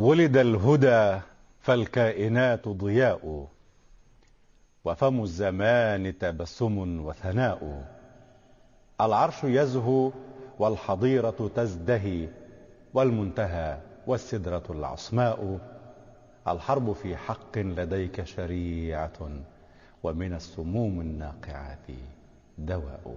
ولد الهدى فالكائنات ضياء وفم الزمان تبسم وثناء. العرش يزهو والحظيرة تزدهي والمنتهى والسدرة العصماء. الحرب في حق لديك شريعة ومن السموم الناقعات دواء.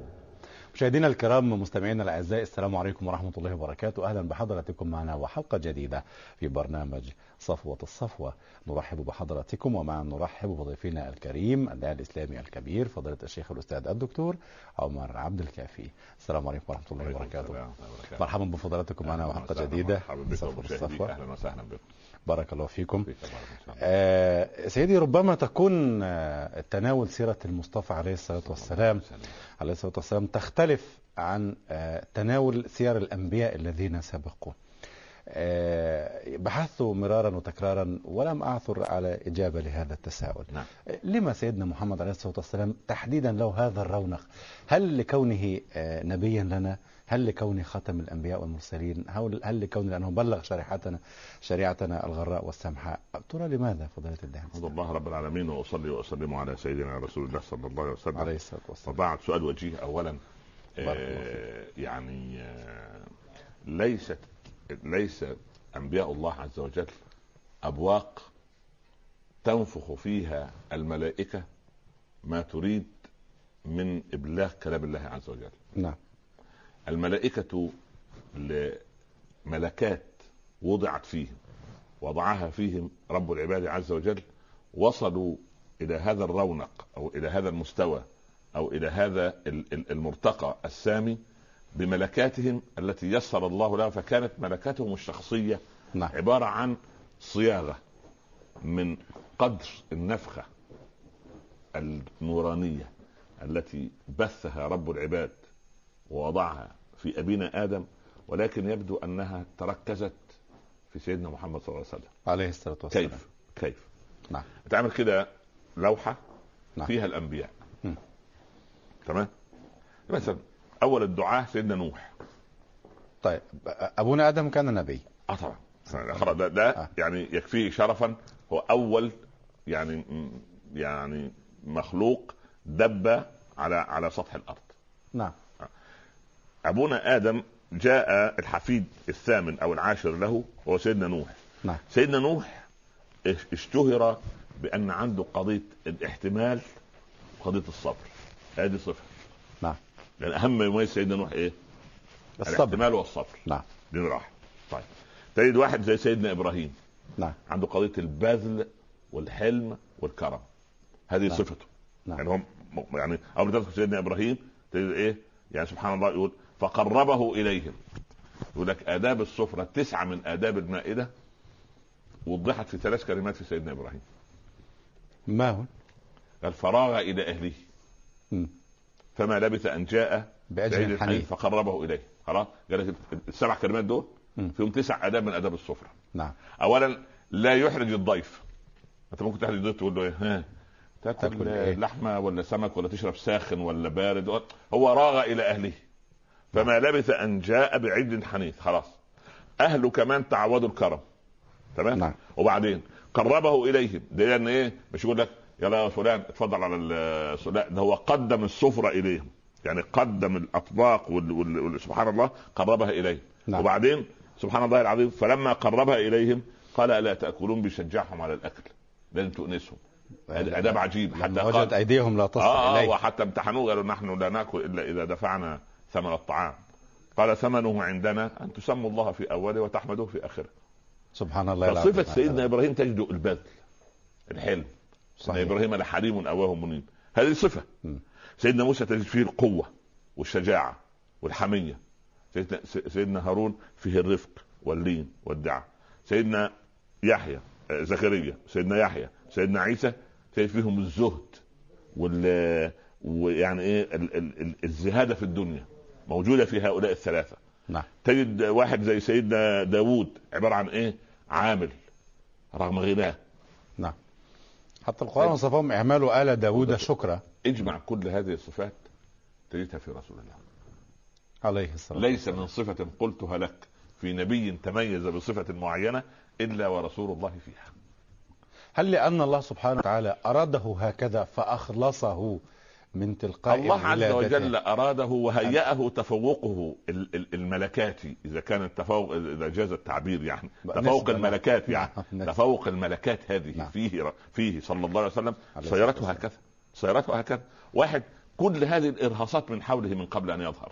مشاهدينا الكرام مستمعينا الأعزاء السلام عليكم ورحمة الله وبركاته. أهلا بحضراتكم معنا وحلقة جديدة في برنامج صفوة الصفوة. نرحب بحضراتكم ومعا نرحب بضيفنا الكريم الداعي الإسلامي الكبير فضيلة الشيخ الأستاذ الدكتور عمر عبد الكافي. السلام عليكم ورحمة الله وبركاته. مرحبا بفضلاتكم معنا وحلقة جديدة. صفوه الصفوة. أهلا وسهلا بكم. بارك الله فيكم. آه سيدي ربما تكون آه تناول سيرة المصطفى عليه الصلاة والسلام. عليه الصلاة والسلام تختلف عن آه تناول سير الأنبياء الذين سبقوا آه بحثت مرارا وتكرارا ولم أعثر على إجابة لهذا التساؤل. نعم. لما سيدنا محمد عليه الصلاة والسلام تحديدا له هذا الرونق؟ هل لكونه آه نبيا لنا؟ هل لكون خاتم الأنبياء والمرسلين؟ هل لكون لأنه بلغ شريعتنا شريعتنا الغراء والسمحاء ترى لماذا فضيلة الله الحمد الله رب العالمين وأصلي وأسلم على سيدنا رسول الله صلى الله عليه وسلم. عليه الصلاة والسلام. وبعد سؤال وجيه اولا آه يعني آه ليست ليس أنبياء الله عز وجل أبواق تنفخ فيها الملائكة ما تريد من إبلاغ كلام الله عز وجل. نعم. الملائكة لملكات وضعت فيهم وضعها فيهم رب العباد عز وجل وصلوا إلى هذا الرونق أو إلى هذا المستوى أو إلى هذا المرتقى السامي بملكاتهم التي يسر الله لها فكانت ملكاتهم الشخصية نعم. عبارة عن صياغة من قدر النفخة النورانية التي بثها رب العباد ووضعها في أبينا آدم ولكن يبدو أنها تركزت في سيدنا محمد صلى الله عليه وسلم. عليه الصلاة والسلام. كيف؟ كيف؟ نعم. تعمل كده لوحة نعم. فيها الأنبياء. م. تمام؟ مثلا أول الدعاء سيدنا نوح. طيب أبونا آدم كان نبي. آه طبعا. خلاص ده, ده آه. يعني يكفيه شرفا. هو أول يعني يعني مخلوق دب على على سطح الأرض. نعم. أبونا آدم جاء الحفيد الثامن أو العاشر له هو سيدنا نوح. نعم. سيدنا نوح اشتهر بأن عنده قضية الاحتمال وقضية الصبر. هذه صفة. نعم. لأن أهم ما يميز سيدنا نوح إيه؟ الصبر. الاحتمال والصبر. نعم. دي راح طيب. تجد واحد زي سيدنا إبراهيم. نعم. عنده قضية البذل والحلم والكرم. هذه نعم. صفته. نعم. يعني هم يعني أول سيدنا إبراهيم تجد إيه؟ يعني سبحان الله يقول فقربه إليهم. يقول لك آداب السفرة تسعة من آداب المائدة وضحت في ثلاث كلمات في سيدنا إبراهيم. ما هو؟ قال فراغ إلى أهله. م. فما لبث أن جاء بعجل حنيف. فقربه إليه. خلاص؟ قال لك السبع كلمات دول. فيهم تسع آداب من آداب السفرة. نعم. اولا لا يحرج الضيف. أنت ممكن تحرج الضيف تقول له إيه؟ ها تاكل تاكل إيه؟ لحمة ولا سمك ولا تشرب ساخن ولا بارد. هو راغ إلى أهله. فما لبث أن جاء بعجل حنيف. خلاص. أهله كمان تعودوا الكرم. تمام؟ نعم. وبعدين قربه إليهم. يعني إيه؟ مش يقول لك يلا يا فلان اتفضل على لا ده هو قدم السفرة إليهم. يعني قدم الأطباق وال... وال... سبحان الله قربها إليهم. نعم. وبعدين سبحان الله العظيم فلما قربها إليهم قال ألا تأكلون بيشجعهم على الأكل؟ لازم تؤنسهم. هذا اداب عجيب. حتى وجد أيديهم لا تصل آه, آه اليه وحتى امتحنوه قالوا نحن لا نأكل إلا إذا دفعنا ثمن الطعام. قال ثمنه عندنا أن تسموا الله في أوله وتحمدوه في آخره. سبحان الله العظيم. فصفه سيدنا إبراهيم تجد البذل الحلم. صحيح. سيدنا إبراهيم لحليم اواه منيب. هذه صفه م. سيدنا موسى تجد فيه القوة والشجاعة والحمية. سيدنا, سيدنا هارون فيه الرفق واللين والدعه سيدنا يحيى آه، زكريا. سيدنا يحيى. سيدنا عيسى تجد فيهم الزهد وال ويعني إيه ال- ال- ال- الزهادة في الدنيا. موجودة في هؤلاء الثلاثة. نعم. تجد واحد زي سيدنا داوود عبارة عن إيه؟ عامل رغم غناه. نعم. حتى القرآن وصفهم إعمال آل داود شكرا. اجمع كل هذه الصفات تجدها في رسول الله. عليه الصلاة ليس من صفة قلتها لك في نبي تميز بصفة معينة إلا ورسول الله فيها. هل لأن الله سبحانه وتعالى أراده هكذا فأخلصه من تلقاء الله عز؟ وجل أراده وهيأه تفوقه ال- ال- الملكاتي إذا كان التفوق إذا جاز التعبير يعني تفوق. الملكات يعني نعم. تفوق الملكات هذه نعم. فيه فيه صلى الله عليه وسلم سيرته هكذا سيرته هكذا واحد كل هذه الإرهاصات من حوله من قبل أن يظهر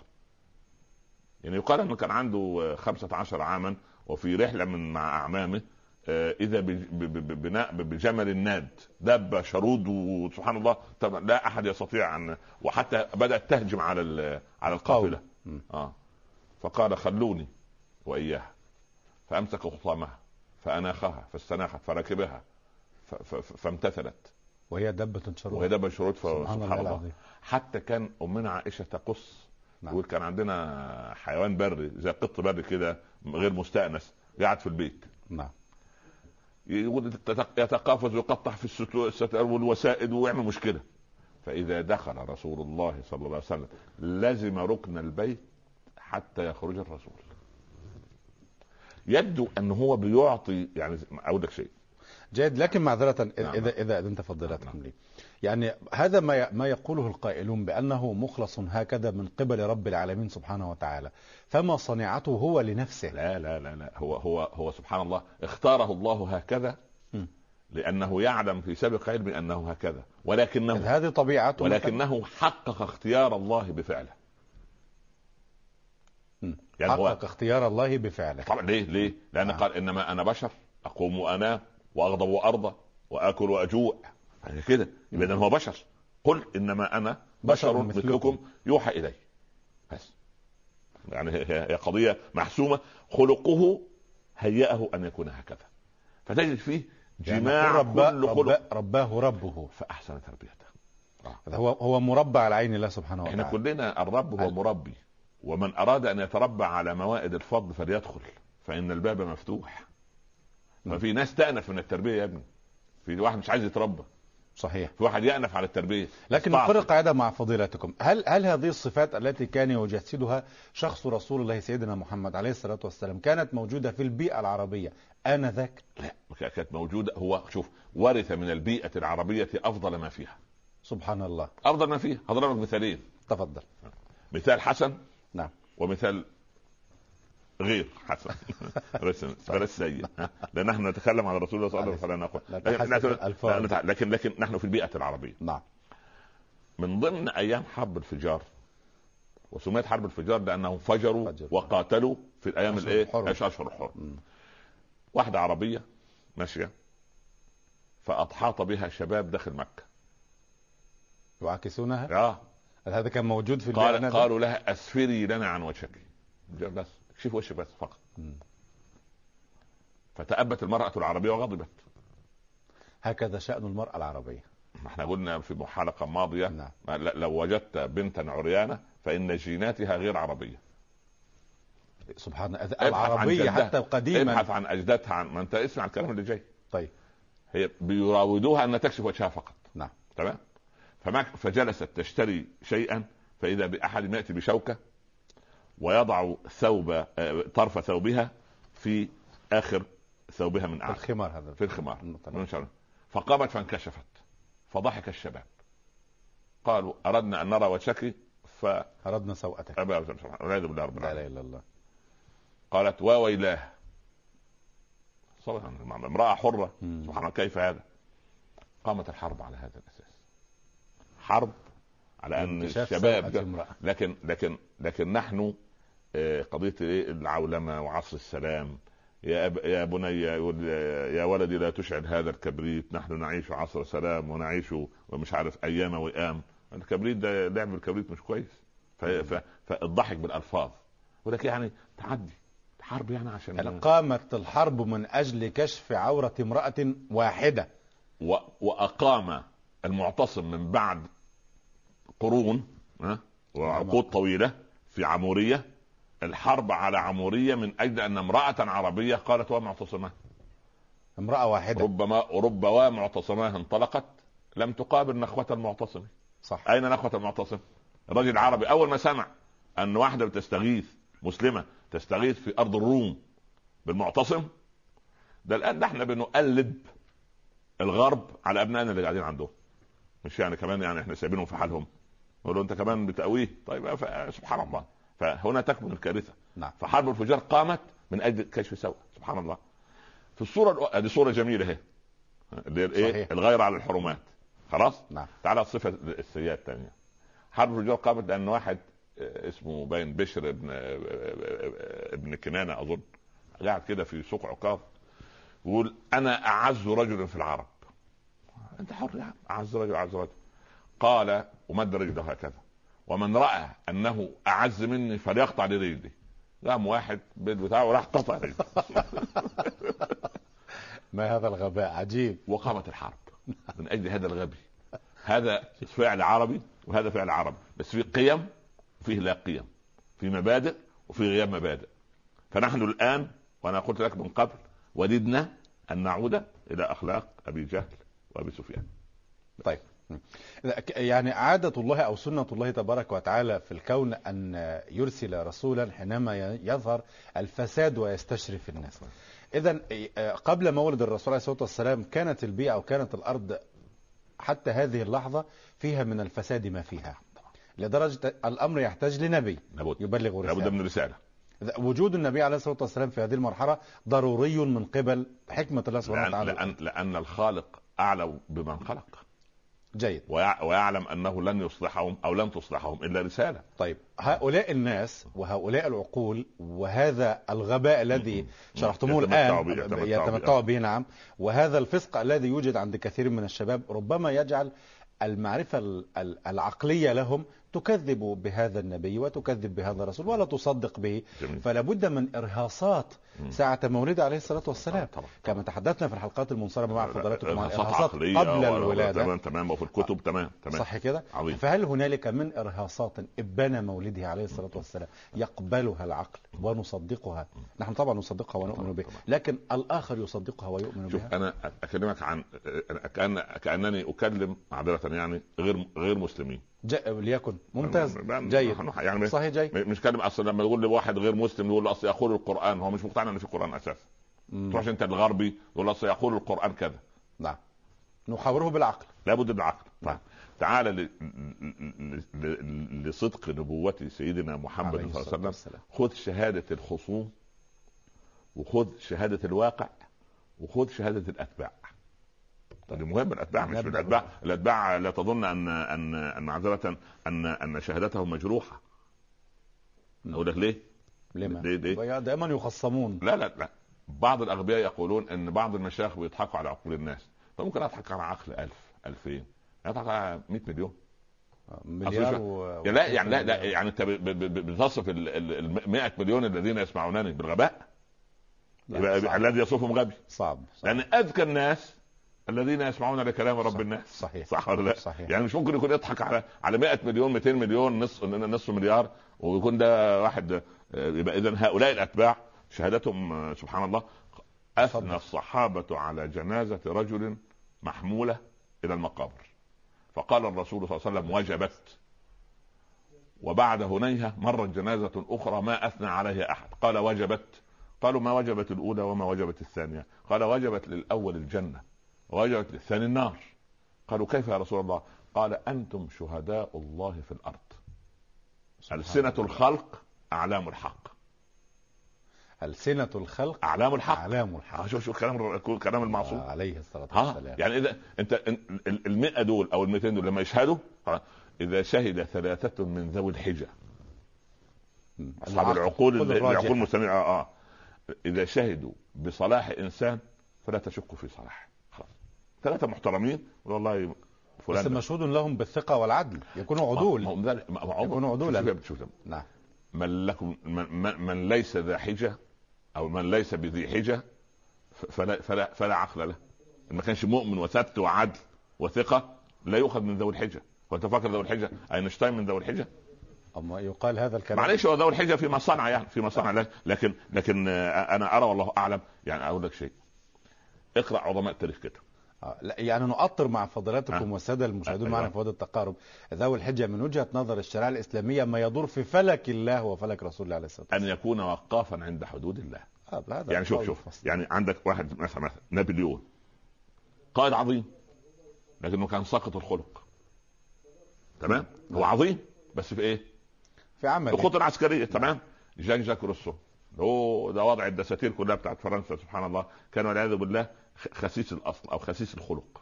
يعني يقال أنه كان عنده خمسة عشر عاما وفي رحلة من مع أعمامه آه، إذا ب- ب- ب- بناء بجمل ناد دابه شرود وسبحان الله طبعا لا أحد يستطيع ان وحتى بدأت تهجم على على القافلة. آه. فقال خلوني وإياها فأمسك خطامها فأناخها فاستناخت فركبها فامتثلت. وهي دابة شرود وهي دابه شرود سبحان الله الله. حتى كان أمنا عائشة تقص نعم. يقول كان عندنا حيوان بري زي قط بري كده غير مستأنس قاعد في البيت. نعم. يتقافز ويقطع في الستار والوسائد ويعمل مشكلة فإذا دخل رسول الله صلى الله عليه وسلم لزم ركن البيت حتى يخرج الرسول يبدو أن هو بيعطي يعني أقول لك شيء جيد لكن معذرة إذا- نعم. إذا إذا أذنت فضيلتكم نعم. لي يعني هذا ما ما يقوله القائلون بأنه مخلص هكذا من قبل رب العالمين سبحانه وتعالى. فما صنيعته هو لنفسه. لا لا لا لا. هو هو هو سبحان الله اختاره الله هكذا م. لأنه يعلم في سابق علمه أنه هكذا. ولكنه هذه طبيعته ولكنه حقق اختيار الله بفعله. يعني هو حقق اختيار الله بفعله. طبعا ليه؟ ليه؟ لأن آه. قال إنما أنا بشر أقوم وانام وأغضب وأرضى وآكل وأجوع. يعني كده. يبقى إذن هو بشر. قل إنما أنا بشر مثلكم. يوحى إلي. بس. يعني هي قضية محسومة. خلقه هيأه أن يكون هكذا. فتجد فيه يعني جماع رباه, كل خلق. رباه, ربه. فأحسن تربيته. هو هو مربى على عين الله سبحانه إحنا وتعالى. كلنا الرب هو مربي. ومن أراد أن يتربى على موائد الفضل فليدخل. فإن الباب مفتوح. ففي ناس تأنف من التربية يا ابني. في واحد مش عايز يتربى. صحيح. في واحد يأنف على التربية. لكن. نفرق قاعدة مع فضيلتكم. هل هل هذه الصفات التي كان يجسدها شخص رسول الله سيدنا محمد عليه الصلاة والسلام كانت موجودة في البيئة العربية آنذاك؟ لا كانت موجودة. هو شوف ورث من البيئة العربية أفضل ما فيها. سبحان الله. أفضل ما فيها. هضرب لك مثالين تفضل. مثال حسن نعم. ومثال غير حسن. بلاش سيء؟ لأن نحن نتكلم عن الرسول صلى الله عليه وسلم. نقول لكن, لكن لكن نحن في البيئة العربية. نعم. من ضمن أيام حرب الفجار وسميت حرب الفجار لانهم فجروا فجر. وقاتلوا في الأيام الإيه؟ أشهر الحرم. مم. واحدة عربية ماشية فاحاط بها شباب داخل مكة. يعاكسونها؟ آه. هذا كان موجود في قال؟ قالوا لها أسفري لنا عن وجهك. بس. اكشف وشك بس فقط. فتأبت المرأة العربية وغضبت. هكذا شأن المرأة العربية. ما إحنا قلنا في حلقة ماضية نعم. لو وجدت بنتا عريانة فإن جيناتها غير عربية. سبحان الله. العربية. حتى قديما ابحث عن أجدادها عن ما أنت اسمع الكلام اللي جاي. طيب. هي بيراودوها أن تكشف وجهها فقط. نعم. تمام؟ فجلست تشتري شيئا فإذا بأحد يأتي بشوكة ويضع ثوب آه، طرف ثوبها في آخر ثوبها من أعلى. الخمار هذا. في الخمار. فقامت فانكشفت. فضحك الشباب. قالوا أردنا أن نرى وجهك فابى أردنا سوءتك. والعياذ بالله رب لا إله إلا الله. قالت وويلاه حرة. مم. سبحان الله كيف هذا؟ قامت الحرب على هذا الأساس. حرب على أن انكشاف الشباب امرأة. لكن لكن لكن نحن قضية إيه؟ العولمة وعصر السلام. يا أب... يا بني يا ولدي لا تشعل هذا الكبريت. نحن نعيش عصر سلام ونعيش ومش عارف أيام وئام الكبريت ده لعب الكبريت مش كويس. ف... ف... فالضحك بالألفاظ. ولكن يعني تعدي. حرب يعني عشان يعني قامت الحرب من أجل كشف عورة امرأة واحدة. و... وأقام المعتصم من بعد قرون ها وعقود طويلة في عمورية. الحرب على عمورية من أجل أن امرأة عربية قالت ومعتصمه امرأة واحدة. ربما رب ومعتصماه انطلقت. لم تقابل نخوة المعتصم. صح. أين نخوة المعتصم؟ الرجل العربي أول ما سمع أن واحدة بتستغيث مسلمة تستغيث في أرض الروم بالمعتصم ده الآن ده إحنا بنقلب الغرب على أبنائنا اللي قاعدين عندهم. مش يعني كمان يعني إحنا سايبينهم في حالهم. نقول له أنت كمان بتقويه؟ طيب سبحان الله. فهنا تكمن الكارثة. نعم. فحرب الفجار قامت من أجل كشف سوء. سبحان الله. في الصورة هذه صورة جميلة اهي اللي هي الايه الغير على الحرمات. خلاص؟ نعم. تعالى الصفه السيئه الثانية. حرب الفجار قامت لأن واحد آه، اسمه باين بشر ابن آه، آه، ابن كنانة أظن قاعد كده في سوق عكاظ يقول أنا أعز رجل في العرب. أنت حر يا عم. أعز رجل أعز رجل. قال ومد رجله هكذا. ومن رأى أنه أعز مني فليقطع لي رجلي. قام واحد بالبتاع وراح قطع رجله ما هذا الغباء؟ عجيب. وقامت الحرب. من أجل هذا الغبي. هذا فعل عربي وهذا فعل عربي. بس في قيم وفيه لا قيم. في مبادئ وفي غياب مبادئ. فنحن الآن وأنا قلت لك من قبل وددنا أن نعود إلى أخلاق أبي جهل وأبي سفيان. طيب. يعني عادة الله أو سنة الله تبارك وتعالى في الكون أن يرسل رسولا حينما يظهر الفساد ويستشرف الناس. إذا قبل مولد الرسول عليه الصلاة والسلام كانت البيئة أو كانت الأرض حتى هذه اللحظة فيها من الفساد ما فيها. لدرجة الأمر يحتاج لنبي لابد. يبلغ رسالة. لابد من رسالة. وجود النبي عليه الصلاة والسلام في هذه المرحلة ضروري من قبل حكمة الله سبحانه وتعالى. لأن, لأن الخالق أعلم بمن خلق. جيد. ويع- ويعلم أنه لن يصلحهم أو لن تصلحهم إلا رسالة. طيب هؤلاء الناس وهؤلاء العقول وهذا الغباء الذي شرحتموه به- يتمتعوا به. نعم. وهذا الفسق الذي يوجد عند كثير من الشباب ربما يجعل المعرفة ال- ال- العقلية لهم تكذب بهذا النبي وتكذب بهذا الرسول ولا تصدق به. فلا بد من إرهاصات ساعة مولده عليه الصلاة والسلام. طبعا. كما تحدثنا في الحلقات المنصرمة مع فضلاتكم عن إرهاصات قبل الولادة. تمام تمام وفي الكتب تمام تمام. صح كده. فهل هنالك من إرهاصات إبان مولده عليه الصلاة والسلام يقبلها العقل ونصدقها؟ نحن طبعا نصدقها ونؤمن بها لكن الآخر يصدقها ويؤمن شوف بها؟ أنا أكلمك عن كأن كأنني أكلم معذرة يعني غير غير مسلمين. ج... ليكن ممتاز. جيد. يعني صحيح جيد. مش كلمه أصلا لما يقول لي واحد غير مسلم يقول له أصل يقول القرآن هو مش مقتنع ان في قرآن أساسا. تروحش أنت الغربي يقول أصل يقول القرآن كذا. نعم. نحاوره بالعقل. لابد من العقل نعم. تعال ل... ل... ل... لصدق نبوة سيدنا محمد صلى الله عليه وسلم. خذ شهادة الخصوم وخذ شهادة الواقع وخذ شهادة الأتباع. دي مهم الأتباع مش نبدأ الأتباع. الأتباع لا تظن أن أن أن معذرة أن أن شهادتهم مجروحة. أقول لك ليه؟ لما ليه- ليه؟ دائما يخصمون. لا لا لا. بعض الأغبياء يقولون أن بعض المشايخ بيضحكوا على عقول الناس. فممكن أضحك على عقل ألف ألفين؟ أضحك على 100 مليون. مليار أصل و... لا يعني لا لا يعني أنت بتصف ال- ال ال 100 مليون الذين يسمعونني بالغباء يبقى. الذي يصفهم غبي. صعب, صعب. لأن أذكى الناس الذين يسمعون لكلام رب صح- الناس. صحيح صح ولا لا؟ صحيح. يعني مش ممكن يكون يضحك على على 100 مليون 200 مليون نصف نصف مليار ويكون ده واحد آه، يبقى اذا هؤلاء الأتباع شهادتهم آه، سبحان الله أثنى. الصحابة على جنازة رجل محمولة إلى المقابر. فقال الرسول صلى الله عليه وسلم وجبت. وبعد هنيهة مرت جنازة أخرى ما أثنى عليها أحد. قال وجبت. قالوا ما وجبت الأولى وما وجبت الثانية. قال وجبت للأول الجنة. ووجبت للثاني النار قالوا كيف يا رسول الله؟ قال أنتم شهداء الله في الأرض. ألسنة الخلق أعلام الحق. ألسنة الخلق أعلام الحق. أعلام آه، الحق شوف شوف كلام كلام المعصوم. آه، عليه الصلاة والسلام. يعني إذا أنت ال- ال 100 دول أو ال 200 دول لما يشهدوا إذا شهد ثلاثة من ذوي. أصحاب العقل. العقول. العقول المستمعه آه آه. إذا شهدوا بصلاح إنسان فلا تشكوا في صلاحه. ثلاثة محترمين. والله بس فلان ده. مشهود لهم بالثقة والعدل. يكونوا عدول. يكونوا عدولا. شوف- شوف- شوف. نعم. من لكم من, من, ليس ذا حجة أو من ليس بذي حجة فلا فلا فلا عقل له. ما كانش مؤمن وثبت وعدل وثقة لا يؤخذ من ذوي الحجة. وانت فاكر ذوي الحجة. أينشتاين من ذوي الحجة. أما يقال هذا الكلام معلش هو ذوي الحجة فيما صنع يعني فيما صنع لك- لكن لكن آه، أنا أرى والله أعلم. يعني أقول لك شيء. اقرأ عظماء التاريخ كده لا يعني نؤطر مع فضيلتكم آه. والسادة المشاهدون آه، معنا أيوة. في وادي التقارب ذوي الحجة من وجهة نظر الشريعة الإسلامية ما يدور في فلك الله وفلك رسول الله عليه الصلاة أن والسلام. يكون وقافا عند حدود الله. آه، هذا يعني شوف شوف فصل. يعني عندك واحد مثلا مثلا نابليون. قائد عظيم لكنه كان ساقط الخلق. تمام؟ هو عظيم بس في إيه؟ في عمل الخطه العسكريه تمام؟ جان جاك روسو. هو ده وضع الدساتير كلها بتاعت فرنسا سبحان الله. كان والعياذ بالله خسيس الأصل أو خسيس الخلق.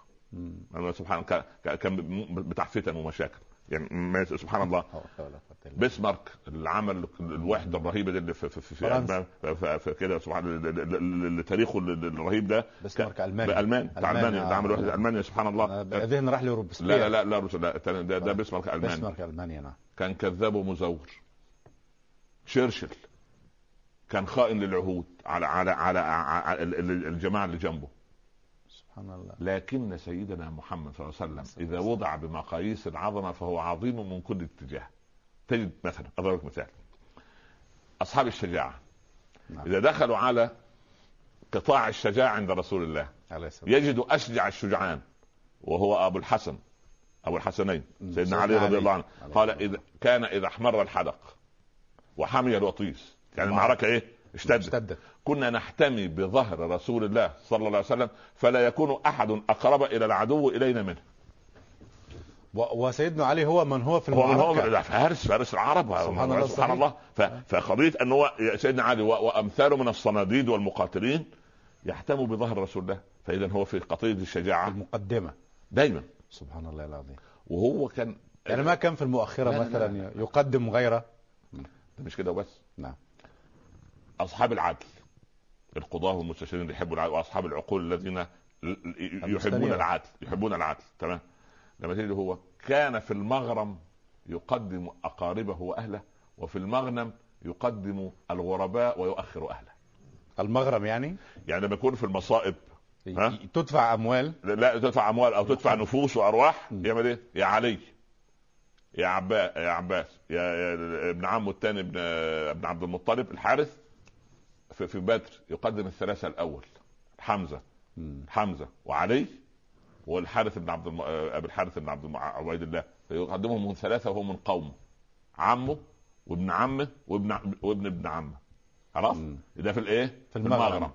أنا سبحان كان بتاع فتن ومشاكل يعني سبحان الله. بسمارك اللي عمل الوحدة الرهيبة دي اللي في في في, في. في, كده سبحان الله ال- ال- ال- تاريخه ال- الرهيب ده. بسمارك الماني الماني بتاع ألمانيا. ده عمل. وحده ألمانيا سبحان الله. ذهني راح لروبسبير. لا لا لا لا لا ده, ده بسمارك الماني بسمارك ألمانيا نعم. كان كذاب ومزور شرشل كان خائن للعهود على على على, على ال- الجماعة اللي جنبه. سبحان الله لكن سيدنا محمد صلى الله عليه وسلم إذا وضع بمقاييس العظمة فهو عظيم من كل اتجاه تجد مثلا أضرب لك مثال أصحاب الشجاعة نعم. إذا دخلوا على قطاع الشجاعة عند رسول الله عليه السلام يجد أشجع الشجعان وهو أبو الحسن أبو الحسنين مم. سيدنا علي رضي. الله عنه قال. إذا كان إذا احمر الحدق وحمي الوطيس يعني الله. المعركة إيه اشتدت اشتدت كنا نحتمي بظهر رسول الله صلى الله عليه وسلم فلا يكون أحد أقرب إلى العدو إلينا منه. و- وسيدنا علي هو من هو في هو هو المعركة؟ ده فارس فارس العرب. سبحان الله سبحان. الله. ف- فقضيه ان هو سيدنا علي و- وأمثاله من الصناديد والمقاتلين يحتموا بظهر رسول الله. فإذا هو في قضيه الشجاعة. المقدمة. دايما. سبحان الله العظيم. وهو كان يعني ما كان في المؤخرة لا، لا، مثلا لا. يقدم غيره؟ مش كده وبس. نعم. أصحاب العدل القضاة والمستشارين اللي يحبوا العدل وأصحاب العقول الذين يحبون. العدل يحبون العدل تمام لما تجد هو كان في المغرم يقدم أقاربه وأهله وفي المغنم يقدم الغرباء ويؤخر أهله المغرم يعني يعني لما يكون في المصائب ها؟ ي- تدفع أموال لا تدفع أموال أو تدفع نفوس وأرواح. يعمل إيه؟ يا علي يا عباس يا عباس يا, يا ابن عمه الثاني ابن ابن عبد المطلب الحارث في, في بدر يقدم الثلاثة الأول حمزة مم. حمزة وعلي والحارث بن عبد الم... أبي الحارث بن عبد الم... عبيد الله يقدمهم من ثلاثة وهو من قومه عمه وابن عمه وابن وابن ابن عمه خلاص. ده في الإيه؟ في المغرم.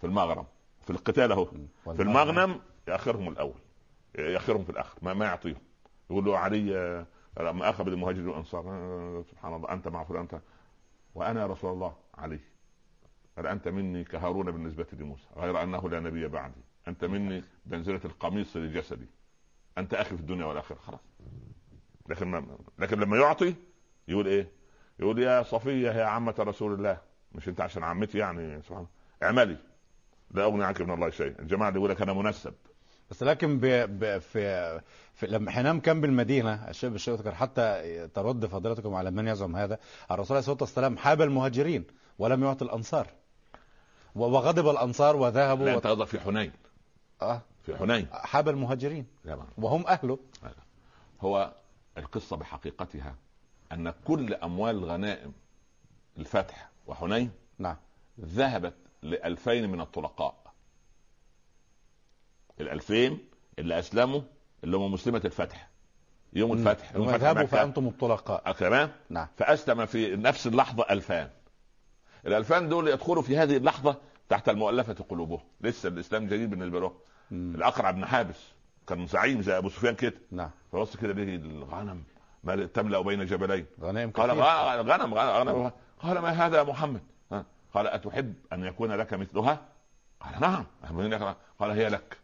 في المغرم في القتال اهو. في المغنم يأخرهم الأول يأخرهم في الآخر ما, ما يعطيهم يقول له علي آه، لما أخذ المهاجرين والانصار آه، سبحان الله أنت مع فلان انت وأنا يا رسول الله علي قال أنت مني كهارون بالنسبة لموسى غير أنه لا نبي بعدي. أنت مني بمنزله القميص لجسدي أنت أخي في الدنيا والآخرة خلاص. لكن ما لكن لما يعطي يقول إيه؟ يقول يا صفية يا عمة رسول الله. مش أنت عشان عمتي يعني سبحان الله. اعملي. لا أغني عنك من الله شيء الجماعة اللي يقول لك أنا منسب. بس لكن ب... ب... في... في لما حينام كان بالمدينة الشيخ الشيخ حتى ترد فضيلتكم على من يزعم هذا الرسول عليه الصلاة والسلام حاب المهاجرين ولم يعطي الأنصار. وغضب الأنصار وذهبوا لا. أنت قصدك في حنين. آه. في حنين. حاب المهاجرين. طبعا وهم أهله. هو القصة بحقيقتها أن كل أموال غنائم الفتح وحنين نعم. ذهبت لألفين من الطلقاء. الألفين اللي أسلموا اللي هم مسلمة الفتح. يوم الفتح يوم هم فتح اذهبوا مكة. فأنتم الطلقاء. تمام؟ نعم. فأسلم في نفس اللحظة ألفان. الألفان دول يدخلوا في هذه اللحظة تحت المؤلفة قلوبهم. لسه الإسلام جديد بالنسبة لهم. مم. الأقرع بن حابس كان زعيم زي أبو سفيان كده. نعم. فبص كده ليه الغنم ما تملأ بين جبلين. غنائم قال غنم غنم غنم. قال ما هذا يا محمد؟ قال أتحب أن يكون لك مثلها؟ قال نعم. قال هي لك.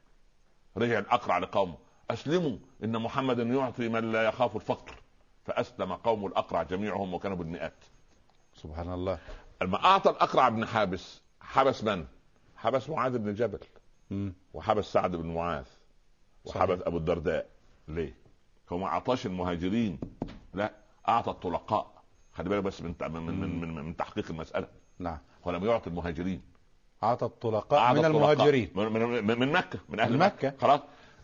رجع الأقرع لقومه. أسلموا إن محمدا يعطي من لا يخاف الفقر. فأسلم قوم الأقرع جميعهم وكانوا بالمئات. سبحان الله. لما أعطى الأقرع بن حابس حبس من؟ حبس معاذ بن جبل. وحبس سعد بن معاذ وحبس أبو الدرداء ليه؟ هو ما أعطاش المهاجرين لا أعطى الطلقاء خلي بالك بس من من من, من, من تحقيق المسألة نعم هو لم يعطي المهاجرين أعطى الطلقاء أعطى من الطلقاء. المهاجرين من, من, من, مكة من أهل من مكة. مكة. خلاص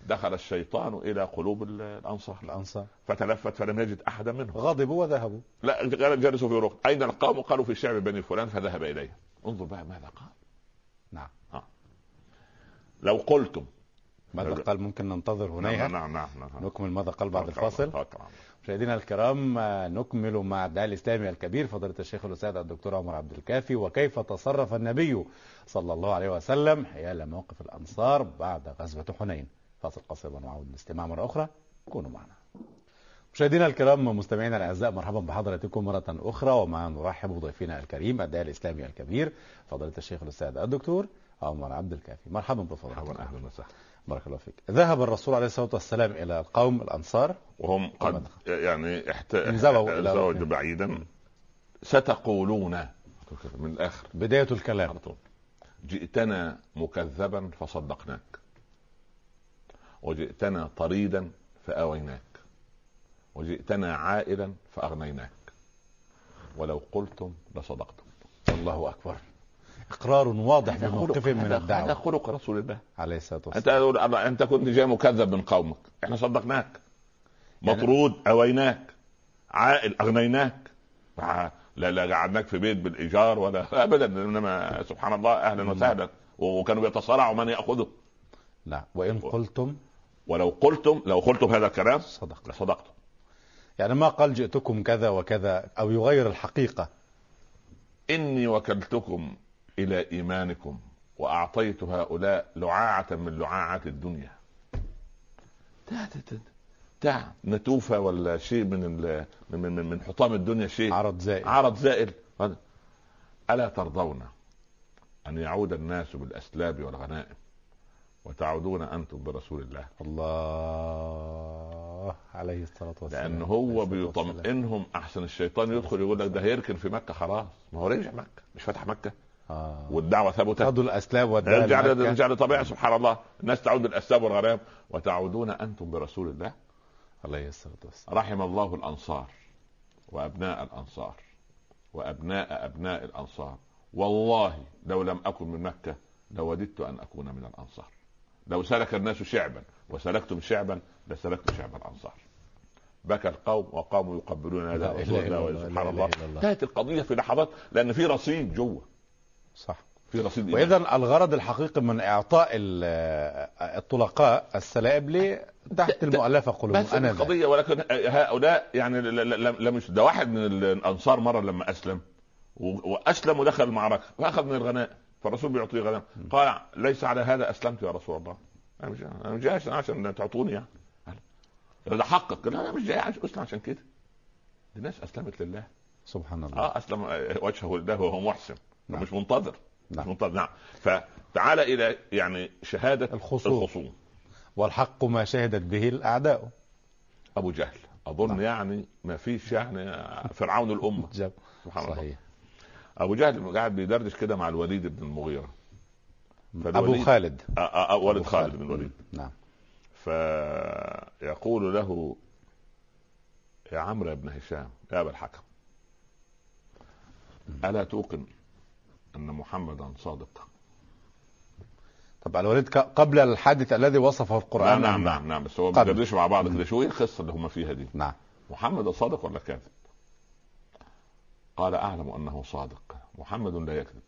دخل الشيطان إلى قلوب ال- الأنصار. الأنصار. فتلفت فلم يجد أحدا منهم. غضبوا وذهبوا. لا جلسوا في ركن. أين القوم؟ قالوا في شعب بني فلان فذهب إليه انظر بقى ماذا قال. نعم. لو قلتم. ماذا قال؟ ممكن ننتظر هنيها نعم نعم نعم نكمل ماذا قال بعد الفاصل. مشاهدينا الكرام آه، نكمل مع الداعي الإسلامي الكبير فضيلة الشيخ الأستاذ الدكتور عمر عبد الكافي. وكيف تصرف النبي صلى الله عليه وسلم حيال موقف الأنصار بعد غزوة حنين؟ فاصل قصير ونعود الاستماع مرة أخرى. كونوا معنا. مشاهدينا الكرام مستمعينا الأعزاء مرحبا بحضراتكم مرة أخرى ومع نرحب بضيفنا الكريم الداعي الإسلامي الكبير فضيلة الشيخ الأستاذ الدكتور عمر عبد الكافي. مرحبا بفضلكم مرحبا أهلا وسهلا. بارك الله فيك. ذهب الرسول عليه الصلاة والسلام إلى القوم الأنصار. وهم قد؟ يعني احت... إلى انزووا ركن. بعيدا. ستقولون من الآخر. بداية الكلام. جئتنا مكذبا فصدقناك. وجئتنا طريدا فآويناك. وجئتنا عائلا فأغنيناك. ولو قلتم لصدقتم. الله أكبر. إقرار واضح بموقف من هذا- هذا الدعوه خلق رسول الله. عليه الصلاة أنت والسلام الله أنت كنت جاي مكذب من قومك. إحنا صدقناك. مطرود آويناك. عائل أغنيناك. لا لا قعدناك في بيت بالإيجار ولا ابدا. إنما سبحان الله أهلا وسهلا. وكانوا بيتصارعوا من يأخذه. نعم وإن قلتم ولو قلتم لو قلتم هذا الكلام صدقت. لصدقتم. يعني ما قال جئتكم كذا وكذا أو يغير الحقيقة. إني وكلتكم إلى إيمانكم وأعطيت هؤلاء لعاعة من لعاعات الدنيا. تا تا تا تا نتوفه ولا شيء من من من, حطام الدنيا شيء؟ عرض زائد عرض زائل. ألا ترضون أن يعود الناس بالأسلاب والغنائم؟ وتعودون أنتم برسول الله. الله عليه الصلاة والسلام. لأن هو. بيطمئنهم أحسن الشيطان يدخل يقول لك ده هيركن في مكة خلاص. ما هو رجع مكة مش فتح مكة. آه. والدعوة ثبتت والدال يرجع مكة. يرجع لطبيعة سبحان الله. الناس تعود بالاسباب والغرام. وتعودون أنتم برسول الله. عليه الصلاة والسلام. رحم الله الأنصار وأبناء الأنصار وأبناء أبناء الأنصار. والله لو لم أكن من مكة لوددت أن أكون من الأنصار. لو سلك الناس شعبا وسلكتم شعبا لسلكت شعب الأنصار. بكى القوم وقاموا يقبلون هذا رسول الله سبحان الله. انتهت القضية في لحظات لأن في رصيد جوه. صح. في رصيد. واذا الغرض الحقيقي من إعطاء ال- الطلقاء السلائب لي تحت المؤلفة قلوبهم. أنا القضية ولكن هؤلاء يعني مش ده واحد من الأنصار مرة لما أسلم وأسلم ودخل المعركة. فأخذ من الغنائم فالرسول بيعطيه غنائم قال ليس على هذا أسلمت يا رسول الله. أنا مش أنا مش جاي عشان- عشان تعطوني يعني. ده حقك. لا أنا مش جاي عشان اسلم عشان كده. دي الناس أسلمت لله. سبحان الله. آه أسلم وجهه لله وهو محسن. نعم. مش منتظر. نعم. مش منتظر. نعم. فتعال إلى يعني شهادة الخصوم. الخصوم. والحق ما شهدت به الأعداء. أبو جهل. أظن نعم. يعني ما فيش يعني فرعون الأمة. سبحان الله. صحيح. أبو جهل قاعد بيدردش كده مع الوليد بن المغيرة. أبو خالد. ولد أبو خالد بن الوليد. نعم. فيقول له يا عمرو يا ابن هشام يا أبا الحكم ألا توقن أن محمدا صادق طب الوليد قبل الحادث الذي وصفه القرآن نعم نعم نعم, بس هو مع بعض كده شو إيه القصة اللي هم فيها دي. نعم. محمد صادق ولا كاذب؟ قال أعلم أنه صادق. محمد لا يكذب.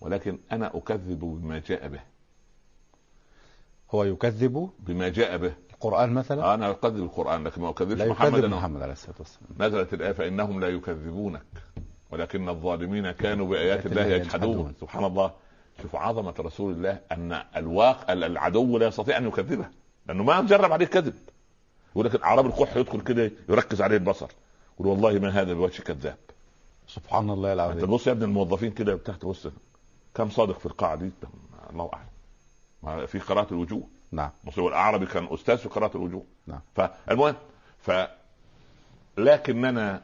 ولكن أنا أكذب بما جاء به. هو يكذب بما جاء به. القرآن مثلا؟ أنا أكذب القرآن لكن ما أكذبش لا محمد. يكذب محمد عليه الصلاة والسلام. نزلت الآية فإنهم لا يكذبونك. ولكن الظالمين كانوا بآيات الله يجحدون. سبحان الله. شوف عظمة رسول الله أن الواقع العدو لا يستطيع أن يكذبه. لأنه ما جرب عليه كذب. يقول لك الأعراب القح يدخل كده يركز عليه البصر. يقول والله ما هذا بوجه كذاب. سبحان الله انت العظيم تبص يا ابن الموظفين كده تحت بص كم صادق في القاعه دي الله أعلم. في قراءة الوجوه. نعم. مصر الاعرابي كان أستاذ في قراءة الوجوه. نعم. فالمهم ف لكننا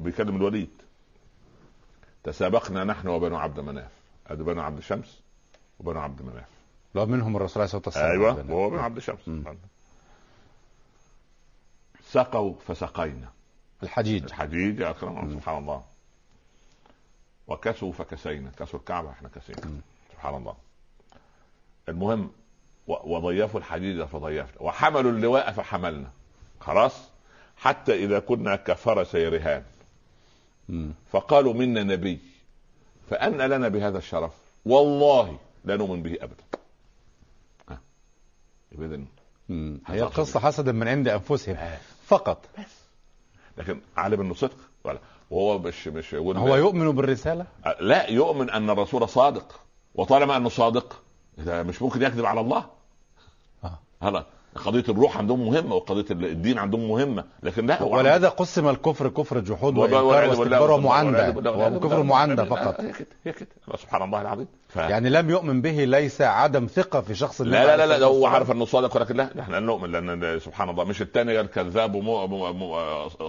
بيكلم الوليد تسابقنا نحن وبنو عبد مناف. ادي بنو عبد شمس وبنو عبد مناف. لو منهم الرسول عليه الصلاة والسلام. أيوه وهو بنو عبد شمس. سقوا فسقينا. الحجيج الحجيج يا أكرم سبحان الله. وكسوا فكسينا كسوا الكعبة إحنا كسينا. سبحان الله. المهم وضيفوا الحجيج فضيفنا وحملوا اللواء فحملنا. خلاص؟ حتى إذا كنا كفرسي رهان. فقالوا منا نبي. فأن لنا بهذا الشرف. والله لا نؤمن به أبدا. يبقى إذن. هي القصة. حسدا من عند أنفسهم. بس. لكن عالم انه صدق ولا. وهو مش مش هو يؤمن بالرسالة؟ لا يؤمن أن الرسول صادق. وطالما أنه صادق إذا مش ممكن يكذب على الله. آه. هلا قضية الروح عندهم مهمة وقضية الدين عندهم مهمة لكن لا ولهذا قسم الكفر كفر جحود واستكبار ومعاندة. وكفر معاندة فقط. هي كده هي كده سبحان الله العظيم. ف... يعني لم يؤمن به ليس عدم ثقة في شخص لا لا لا, لا هو. عارف أنه صادق ولكن لا إحنا نؤمن لأن سبحان الله. مش الثاني قال كذاب.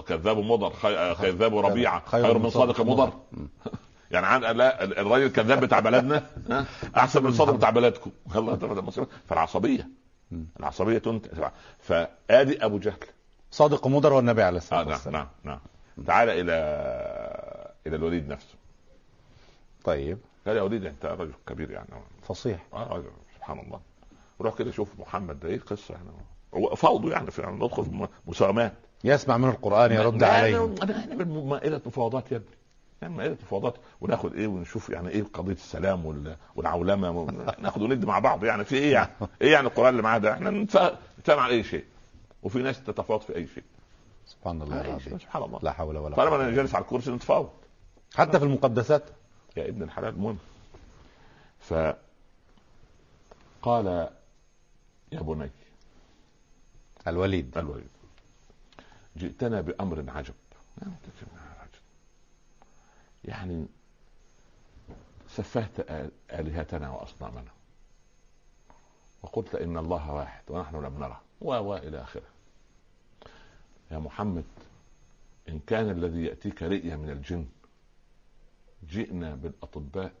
كذاب مضر خي... كذاب وربيعه خير من صادق مضر. يعني عن لا الراجل الكذاب بتاع بلدنا أحسن من الصادق بتاع بلدكم. الله تبارك العصبيه تنتج فادي ابو جهل صادق مضر والنبي عليه الصلاة آه نعم والسلام نعم نعم تعال إلى إلى الوليد نفسه طيب قال يا وليد انت رجل كبير يعني فصيح آه رجل سبحان الله روح كده شوف محمد ده إيه القصة يعني هو فوضوا يعني في يعني ندخل مساومات يسمع من القرآن يرد ما- عليه إحنا مائده مفاوضات يا ابني يعني مائده مفاوضات وناخد إيه ونشوف يعني إيه قضية السلام وال- والعولمة ناخد وندي مع بعض يعني في إيه يعني؟ إيه يعني القرآن اللي معاه ده؟ إحنا نتفاهم على أي شيء. وفي ناس تتفاوض في أي شيء. سبحان الله العظيم سبحان الله. لا حول ولا طالما قوة أنا جالس على الكرسي نتفاوض. حتى في المقدسات. يا ابن الحلال مهم. ف قال يا بني. الوليد. الوليد. جئتنا بأمر عجب. يعني سفهت آلهتنا وأصنامنا. وقلت إن الله واحد ونحن لم نره. و و إلى آخره. يا محمد إن كان الذي يأتيك رئيه من الجن جئنا بالأطباء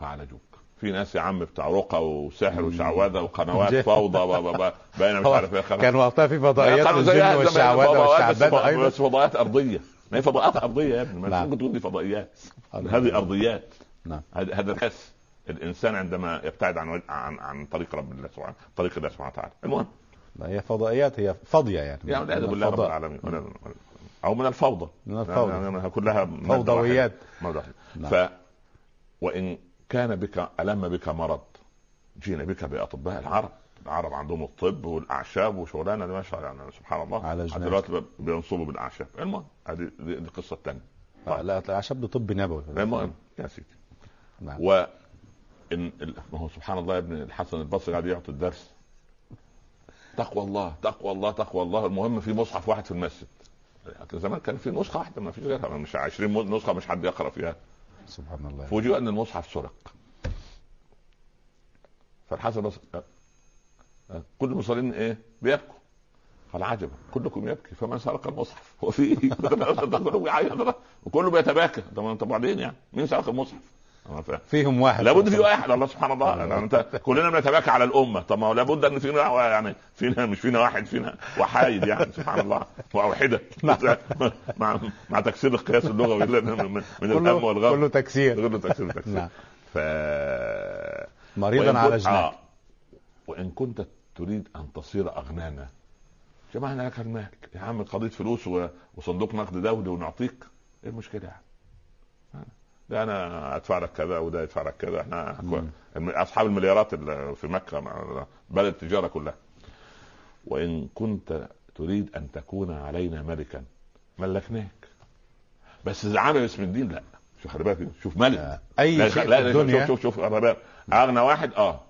فعالجوك. في ناس يا عم بتاع رقى وسحر وشعوذة وقنوات. فوضى و- و- و- بين مش عارف إيه. كان وقتها في فضائيات الجن زي والشعوذة فضاءات بس والشعبذة فض- أيضا. بس فضاءات أرضية. ما هي فضاءات أرضية يا ابني ما نعم. ممكن تقول لي فضائيات. هذه أرضيات. نعم. هذا الحس. الإنسان عندما يبتعد عن عن عن طريق رب الله سبحانه طريق الله سبحانه وتعالى. المهم. لا، هي فضائيات هي فاضية يعني. يعني والعياذ بالله رب. العالمين. ولا- أو من الفوضى. من الفوضى. يعني كلها فوضويات. نعم. ف وإن كان بك ألم بك مرض جينا بك بأطباء العرب. العرب عندهم الطب والأعشاب وشغلانه ما شاء الله يعني سبحان الله. عالجناك. دلوقتي بينصبوا بالأعشاب. المهم هذه دي, القصة الثانية آه، لا الأعشاب ده طب نبوي. المهم يا سيدي. نعم. و ال- ما هو سبحان الله يا ابن الحسن البصري قاعد يعطي الدرس. تقوى الله تقوى الله تقوى الله. المهم في مصحف واحد في المسجد. زمان كان في نسخة واحدة ما فيش غيرها. مش 20 نسخة مش حد يقرأ فيها. سبحان الله. فوجئوا أن المصحف سرق. فالحسن كل المصلين إيه؟ بيبكوا. قال عجبا كلكم يبكي. فمن سرق المصحف. هو في؟ كله وكله بيتباكى. طب انت بعدين يعني؟ مين سرق المصحف؟ فيهم واحد. لابد في واحد. الله سبحان الله. يعني أنت كلنا بنتباكى على الأمة. طب ما هو لابد إن فينا يعني فينا مش فينا واحد فينا وحايد يعني. سبحان الله. وأوحدة. مع مع تكسير القياس اللغوي من, من, كله والغم كله تكسير. كله تكسير تكسير نعم. ف مريضا كنت- عالجناك آه. وإن كنت تريد أن تصير أغنانا. جمعنا لك المال يا عم قضيه فلوس وصندوق نقد دولي ونعطيك. إيه المشكلة يعني ده أنا أدفع لك كذا وده يدفع لك كذا. إحنا أصحاب المليارات اللي في مكة بلد التجارة كلها. وإن كنت تريد أن تكون علينا ملكا ملكناك. بس إذا عمل اسم الدين لا. شوف خلي بالك. شوف ملك. آه، أي لا شيء لا في لا الدنيا. شوف شوف شوف أغنى واحد؟ آه.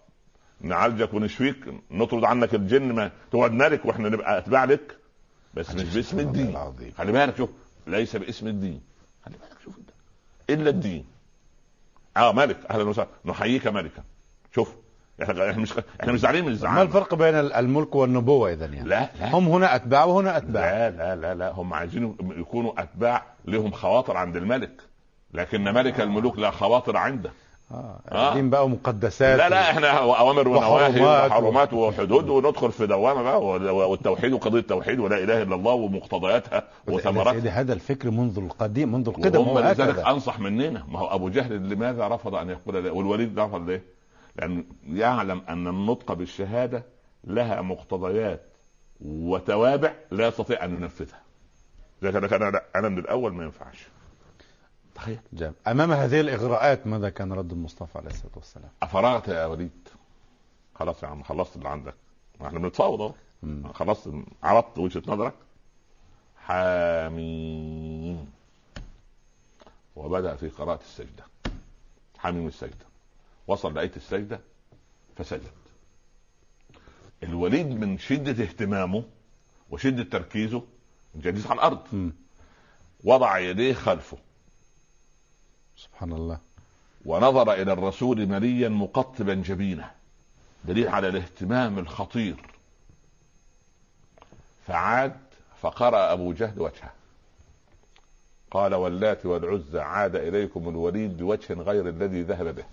نعالجك ونشفيك نطرد عنك الجن ما تقعد ملك وإحنا نبقى أتباع لك. بس مش باسم الدين. خلي بالك شوف ليس باسم الدين. خلي بالك شوف انت. إلا الدين. آه ملك أهلا وسهلا. نحييك ملكا شوف إحنا إحنا مش إحنا مش زعلانين من ما الزعامة. الفرق بين الملك والنبوة إذا يعني؟ لا لا. هم هنا أتباع وهنا أتباع. لا لا لا لا. هم عايزين يكونوا أتباع لهم خواطر عند الملك. لكن ملك الملوك لا خواطر عنده. آه. آه. دين بقى ومقدسات لا لا إحنا أوامر ونواهي وحرمات وحدود وندخل في دوامة بقى والتوحيد وقضية التوحيد ولا إله إلا الله ومقتضياتها وثمراتها هذا الفكر منذ القديم منذ القدم هو لذلك أنصح مننا ما هو أبو جهل لماذا رفض أن يقول والوليد رفض ليه؟ لأنه يعلم أن النطق بالشهادة لها مقتضيات وتوابع لا يستطيع أن ينفذها. أنا أنا أنا من الأول ما ينفعش. تخيل جاب. أمام هذه الإغراءات ماذا كان رد المصطفى عليه الصلاة والسلام؟ أفرغت يا وليد؟ خلاص يا عم خلصت اللي عندك. إحنا بنتفاوض أهو. خلاص عرضت وجهة نظرك. حاميم. وبدأ في قراءة السجدة. حاميم السجدة. وصل لايه السجدة فسجد. الوليد من شدة اهتمامه وشدة تركيزه جالس على الأرض. مم. وضع يديه خلفه. سبحان الله. ونظر إلى الرسول مليا مقطبا جبينه دليل على الاهتمام الخطير. فعاد فقرأ أبو جهل وجهه. قال واللات والعزى عاد إليكم الوليد بوجه غير الذي ذهب به.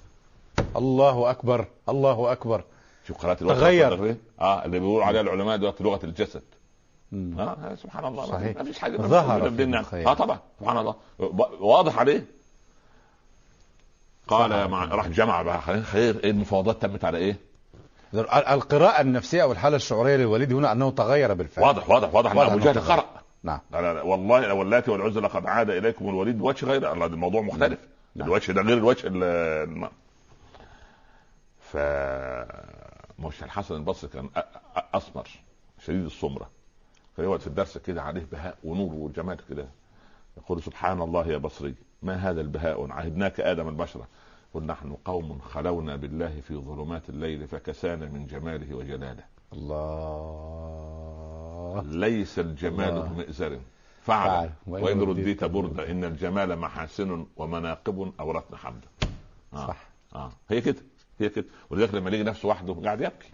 الله أكبر الله أكبر. شوف قراءة الوجه تغير. آه اللي بيقولوا عليها العلماء دلوقتي لغة الجسد. آه سبحان الله. صحيح. ما فيش حاجة. ظهر. آه طبعا. سبحان الله. واضح عليه؟ قال. مع راح جمع بقى. خير إيه المفاوضات تمت على إيه؟ ال- القراءة النفسية أو الحالة الشعورية للوليد هنا أنه تغير بالفعل. واضح واضح واضح أبو إنه جهل. قرأ. نعم. لا لا لا. والله واللاتي والعزى لقد عاد إليكم الوليد بوجه غير. الموضوع مختلف. نعم. الوجه ده غير الوجه ال-. ف مش الحسن البصري كان أ- أ- أسمر شديد السمرة. كان يقعد في الدرس كده عليه بهاء ونور وجمال كده. يقول سبحان الله يا بصري. ما هذا البهاء؟ عهدناك آدم البشرة. قل نحن قوم خلونا بالله في ظلمات الليل فكسانا من جماله وجلاله. الله. ليس الجمال. بمئزر. فعل. وإن رديت بردة إن الجمال محاسن ومناقب أورثنا حمدا آه. صح. آه. هي كده. هي كده. ولذلك لما يجي نفسه وحده قاعد يبكي.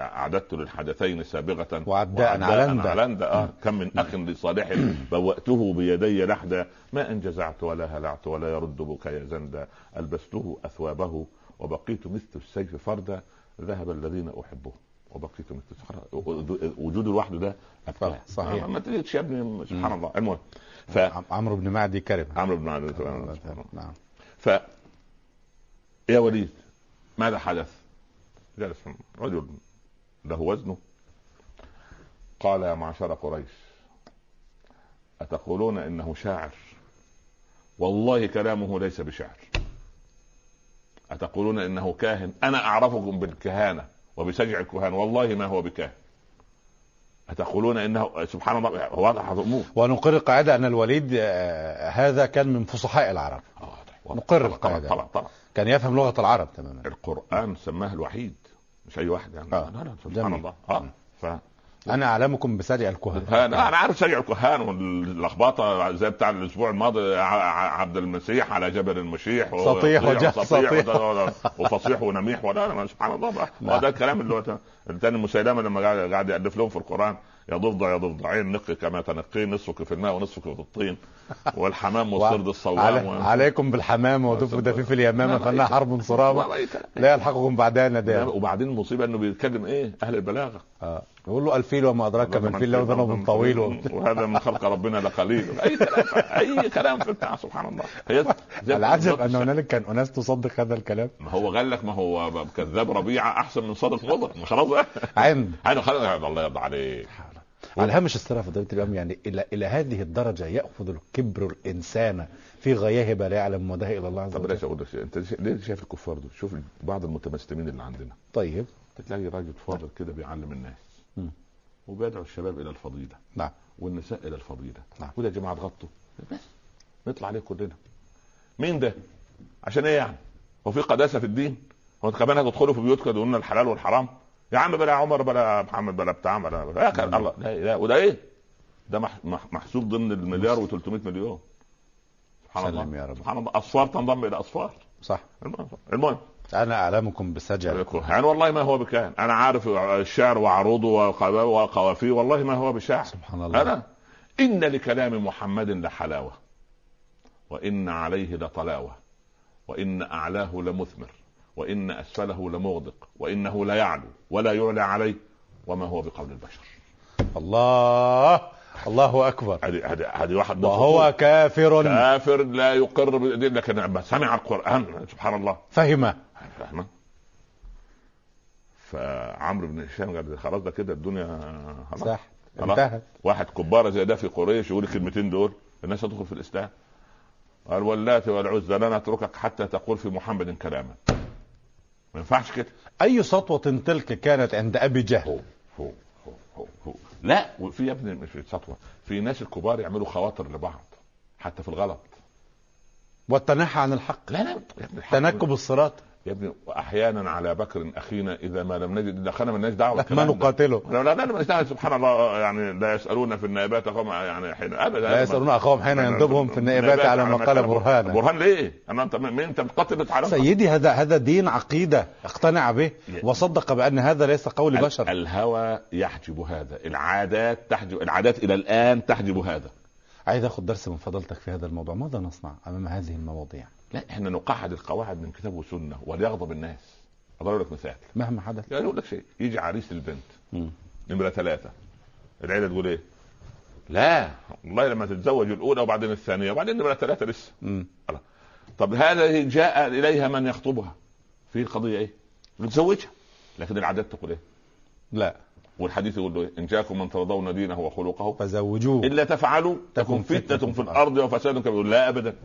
أعددت للحدثين سابغة وعداء علندا. علندا آه. كم من أخ لصالح بوأته بيدي لحدا ما إن جزعت ولا هلعت ولا يرد بكايا زندا ألبسته أثوابه وبقيت مثل السيف فردا ذهب الذين أحبهم وبقيت مثل وجوده لوحده ده أبكاه. صحيح. آه، ما تجيش يا ابني سبحان الله المهم ف عم- عمرو بن معدي كرم عمرو بن عبد نعم ف يا وليد ماذا حدث؟ جلس رجل له وزنه. قال يا معشر قريش أتقولون إنه شاعر؟ والله كلامه ليس بشعر أتقولون إنه كاهن؟ أنا أعرفكم بالكهانة وبسجع الكهان. والله ما هو بكاهن. أتقولون إنه سبحان الله واضح الأمور. ونقر القاعدة أن الوليد آه، هذا كان من فصحاء العرب. واضح واضح. نقر القاعدة. طبعا طبعا كان يفهم لغة العرب تماما. القرآن سماه الوحيد. مش أي واحد يعني آه. لا لا سبحان. الله آه ف أنا أعلمكم بسجع الكهن أنا أنا عارف سجع الكهان واللخبطة زي بتاع الأسبوع الماضي عبد المسيح على جبل المشيح و- سطيح وجه- وسطيح سطيح. وده- وفصيح ونميح ولا لا سبحان الله بقى نعم. هو ده الكلام اللي هو الثاني مسيلمة لما قاعد يألف لهم في القرآن يا ضفدع يا ضفدعين نقي كما تنقين نصفك في الماء ونصفك في الطين. والحمام والصرد الصوام علي... و... عليكم بالحمامة ودف دفيف اليمامة لا، فانها حرب صرامة لا، يلحقكم بعدها ندام وبعدين المصيبه إنه بيتكلم إيه؟ أهل البلاغة. آه. يقول له ألفيل وما أدراك ما الفيل له ذنب طويل. وهذا من خلق ربنا لقليل. أي كلام أي كلام في بتاع سبحان الله. العجب أن هنالك كان أناس تصدق هذا الكلام. ما هو قال لك ما هو كذاب ربيعه أحسن من صادق ما خلاص. عند خلاص. الله يرضى عليك. على هامش السيره فضيله الامام يعني إلى إلى هذه الدرجة يأخذ الكبر الإنسان في غياهب لا يعلم مداه إلا الله عز طب وجل. لك شيء. أنت شا- ليه شايف الكفار دول؟ شوف بعض المتمسلمين اللي عندنا. طيب. تلاقي راجل فاضل كده بيعلم الناس. مم. وبيدعو الشباب إلى الفضيلة. نعم. والنساء إلى الفضيلة. نعم. وده يا جماعة تغطوا. بس نطلع عليه كلنا. مين ده؟ عشان إيه يعني؟ هو في قداسة في الدين؟ هو انت كمان هتدخلوا في بيوتكم تقولوا لنا الحلال والحرام؟ يا عم بلا عمر بلا محمد بلا بتاع بلا بلا يا كان الله لا لا وده إيه؟ ده مح- مح- محسوب ضمن المليار و300 مليون. سبحان الله. يا رب. سبحان الله. أصفار تنضم إلى أصفار. صح. المهم المهم. أنا أعلمكم بسجع الكهان والله ما هو بكاهن أنا عارف الشعر وعروضه وقوا- وقوافيه. والله ما هو بشاعر. سبحان الله. أنا إن لكلام محمد لحلاوة وإن عليه لطلاوة وإن أعلاه لمثمر. وإن أسفله لمغدق وإنه لا يعلو ولا يعلى عليه وما هو بقول البشر. الله الله أكبر. هذه واحد وهو. كافر. كافر لا يقر بالدين لكن لما سمع القرآن سبحان الله. فهم. فاهمة فعمرو بن هشام قال خلاص ده كده الدنيا خلاص. صح. انتهت. واحد كبارة زي ده في قريش يقول الكلمتين دول الناس تدخل في الإسلام. قال واللات والعزى لا نتركك حتى تقول في محمد كلاما. ما ينفعش كده. أي سطوة تلك كانت عند أبي جهل. هو هو هو هو. لا وفي يا ابني مش سطوة. في ناس الكبار يعملوا خواطر لبعض حتى في الغلط. والتنحى عن الحق. لا لا يا ابني الحق- تنكب الصراط. يا ابني واحيانا على بكر أخينا إذا ما لم نجد دخلنا مالناش دعوة ما. نقاتله. لا لا لا مالناش. سبحان الله يعني لا يسألون في النائبات قوم يعني حين ابدا لا يسألون اخاهم حين يندبهم في النائبات على ما قال برهانا برهان ليه؟ أنا أنت أنت بتقتل على سيدي هذا هذا دين عقيدة اقتنع به وصدق بأن هذا ليس قول بشر. الهوى يحجب هذا العادات تحجب العادات إلى الآن تحجب هذا. عايز اخذ درس من فضلتك في هذا الموضوع ماذا نصنع أمام هذه المواضيع؟ لا إحنا نقعد القواعد من كتاب وسنة وليغضب الناس. أضرب لك مثال. مهما حدث. يعني أقول لك شيء. يجي عريس البنت. نمرة ثلاثة. العيلة تقول إيه؟ لا والله لما تتزوج الأولى وبعدين الثانية وبعدين نمرة ثلاثة لسه. مم. طب هذا جاء إليها من يخطبها. في القضية إيه؟ نتزوجها لكن العادات تقول إيه؟ لا. والحديث يقول له إيه؟ إن جاءكم من ترضون دينه وخلقه فزوجوه. إلا تفعلوا تكن تكن فتنة في الأرض وفساد كبير. لا ابدا.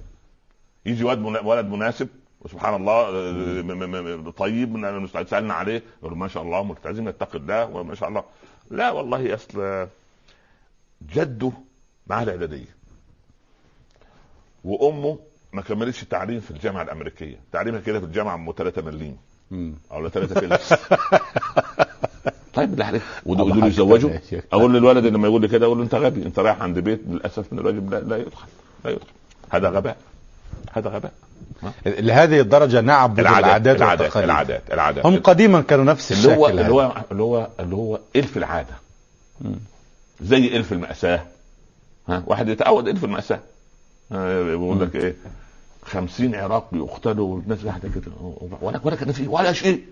يجي ولد ولد مناسب وسبحان الله آه، طيب سالنا عليه يقول ما شاء الله ملتزم يتقي الله وما شاء الله. لا والله أصل جده معاه الاعداديه وأمه ما كملتش التعليم في الجامعة الأمريكية. تعليمها كده في الجامعة ام 3 مليم. أو 3 فلس طيب عليك ودول شيخ. أقول للولد لما يقول لي كده أقول له أنت غبي أنت رايح عند بيت للأسف من الواجب. لا, لا يدخل لا يدخل. هذا غباء. هذا غباء. لهذه الدرجة نعبد العادات العادات والتقاليد. العادات العادات. هم قديما كانوا نفس اللي هو الشكل اللي. هو اللي هو اللي هو إلف العادة. زي إلف المأساة. ها؟ واحد يتعود إلف المأساة. ها، بيقول لك إيه؟ 50 عراقي يقتلوا والناس قاعدة كده. ولا ولا كان في ولا شيء.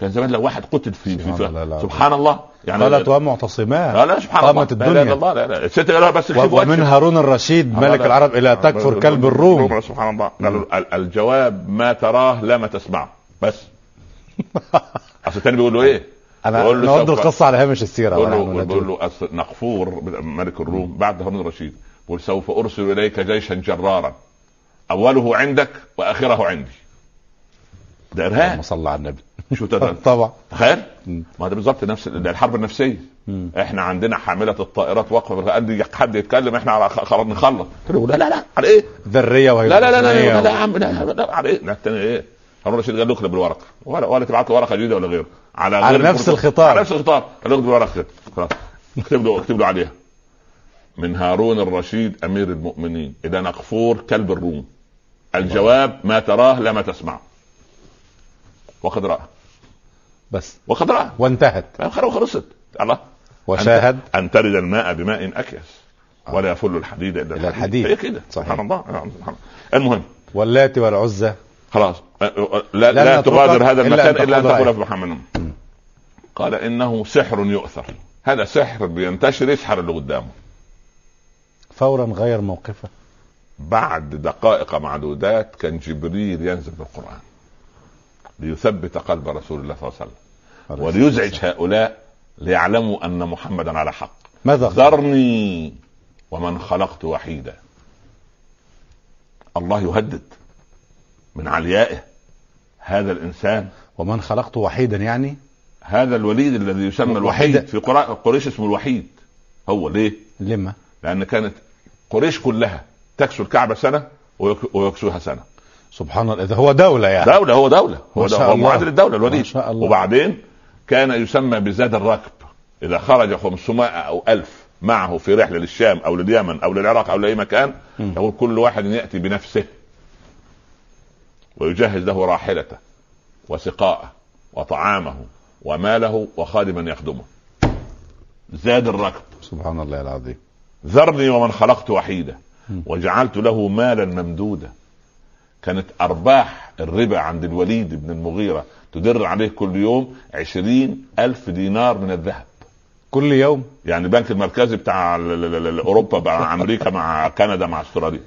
كان زمان لو واحد قتل في, في, سبحان الله في العظيم. سبحان الله. يعني قالت ومعتصمات لا لا سبحان الله. قامت لا لا لا الدنيا الله لا لا. الست قالها بس ومن. هارون الرشيد ملك لا. العرب إلى تكفر كلب الروم. سبحان الله. قالوا ال- الجواب ما تراه لا ما تسمعه. بس. أصل الثاني بيقول له إيه؟ أنا بقول له سوف- القصة على هامش السيرة. بقول له بقول. له أصل نقفور ملك الروم بعد هارون الرشيد. بقول سوف أرسل إليك جيشا جرارا. أوله عندك وآخره عندي. ده إرهاب. صل على النبي. شو ده طبعا تخيل. ما ده بالظبط نفس الحرب النفسيه مم. إحنا عندنا حامله الطائرات واقفه لي حد يتكلم إحنا على خلاص نخلص قلت له لا لا لا على إيه؟ ذريه وهي لا لا لا لا لا, لا يا عم لا, لا, لا على إيه؟ لا الثاني إيه؟ هارون الرشيد قال له اكتب بالورقه ولا ولا تبعت له ورقه جديده ولا غيره على, على غير نفس. الخطاب. على نفس الخطاب قال بالورقه كده خلاص اكتب له اكتب له عليها من هارون الرشيد امير المؤمنين إلى نقفور كلب الروم الجواب ما تراه لا ما تسمعه وقد راى بس. وقد راى وانتهت خلاص خلصت الله. وشاهد. أن- ان ترد الماء بماء اكيس ولا يفل الحديد إلا إلا الحديد. هي كده. صحيح. سبحان الله. آه،. المهم. واللات والعزى خلاص. أه، أه، لا, لا تغادر هذا المكان إلا أن تقول تقول في محمد. قال إنه سحر يؤثر. هذا سحر بينتشر يسحر اللي قدامه. فورا غير موقفة. بعد دقائق معدودات كان جبريل ينزل بالقران ليثبت قلب رسول الله صلى الله عليه وسلم. وليزعج هؤلاء ليعلموا أن محمدا على حق. ماذا؟ ذرني ومن خلقت وحيدا. الله يهدد من عليائه. هذا الإنسان ومن خلقته وحيدا يعني؟ هذا الوليد الذي يسمى وحيد. الوحيد. في قريش اسمه الوحيد. هو ليه؟ لما؟ لأن كانت قريش كلها تكسو الكعبة سنة ويك- ويكسوها سنة. سبحان الله إذا هو دولة يعني دولة هو هو, ما دولة. هو الله. معادل الدولة ما الوليد شاء الله. وبعدين كان يسمى بزاد الركب إذا خرج 500 أو 1000 معه في رحلة للشام أو لليمن أو للعراق أو لأي مكان مم. يقول كل واحد يأتي بنفسه ويجهز له راحلته وسقاءه وطعامه وماله وخادما يخدمه زاد الركب سبحان الله العظيم ذرني ومن خلقت وحيدا. وجعلت له مالا ممدودا كانت أرباح الربا عند الوليد بن المغيرة تدر عليه كل يوم عشرين ألف دينار من الذهب. كل يوم؟ يعني البنك المركزي بتاع أوروبا مع أمريكا مع كندا مع أستراليا.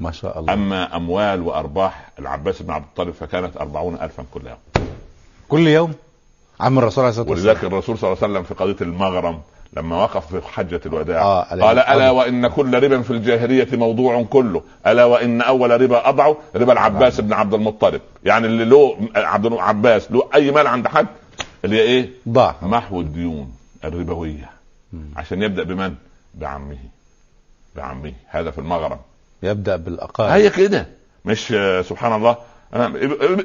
ما شاء الله. أما أموال وأرباح العباس بن عبد الطالب فكانت أربعون ألفا كل يوم. كل يوم؟ عم الرسول عليه الصلاة والسلام. ولذلك الرسول صلى الله عليه وسلم في قضية المغرم لما وقف في حجة الوداع. آه، قال. ألا وإن كل ربا في الجاهلية موضوع كله. ألا وإن أول ربا أضعه ربا العباس بن عبد المطلب. يعني اللي له عبد العباس له أي مال عند حد اللي هي إيه؟ ضاع. محو الديون الربوية. عشان يبدأ بمن؟ بعمه. بعمه. هذا في المغرب. يبدأ بالأقارب. هي كده. مش آه، سبحان الله. أنا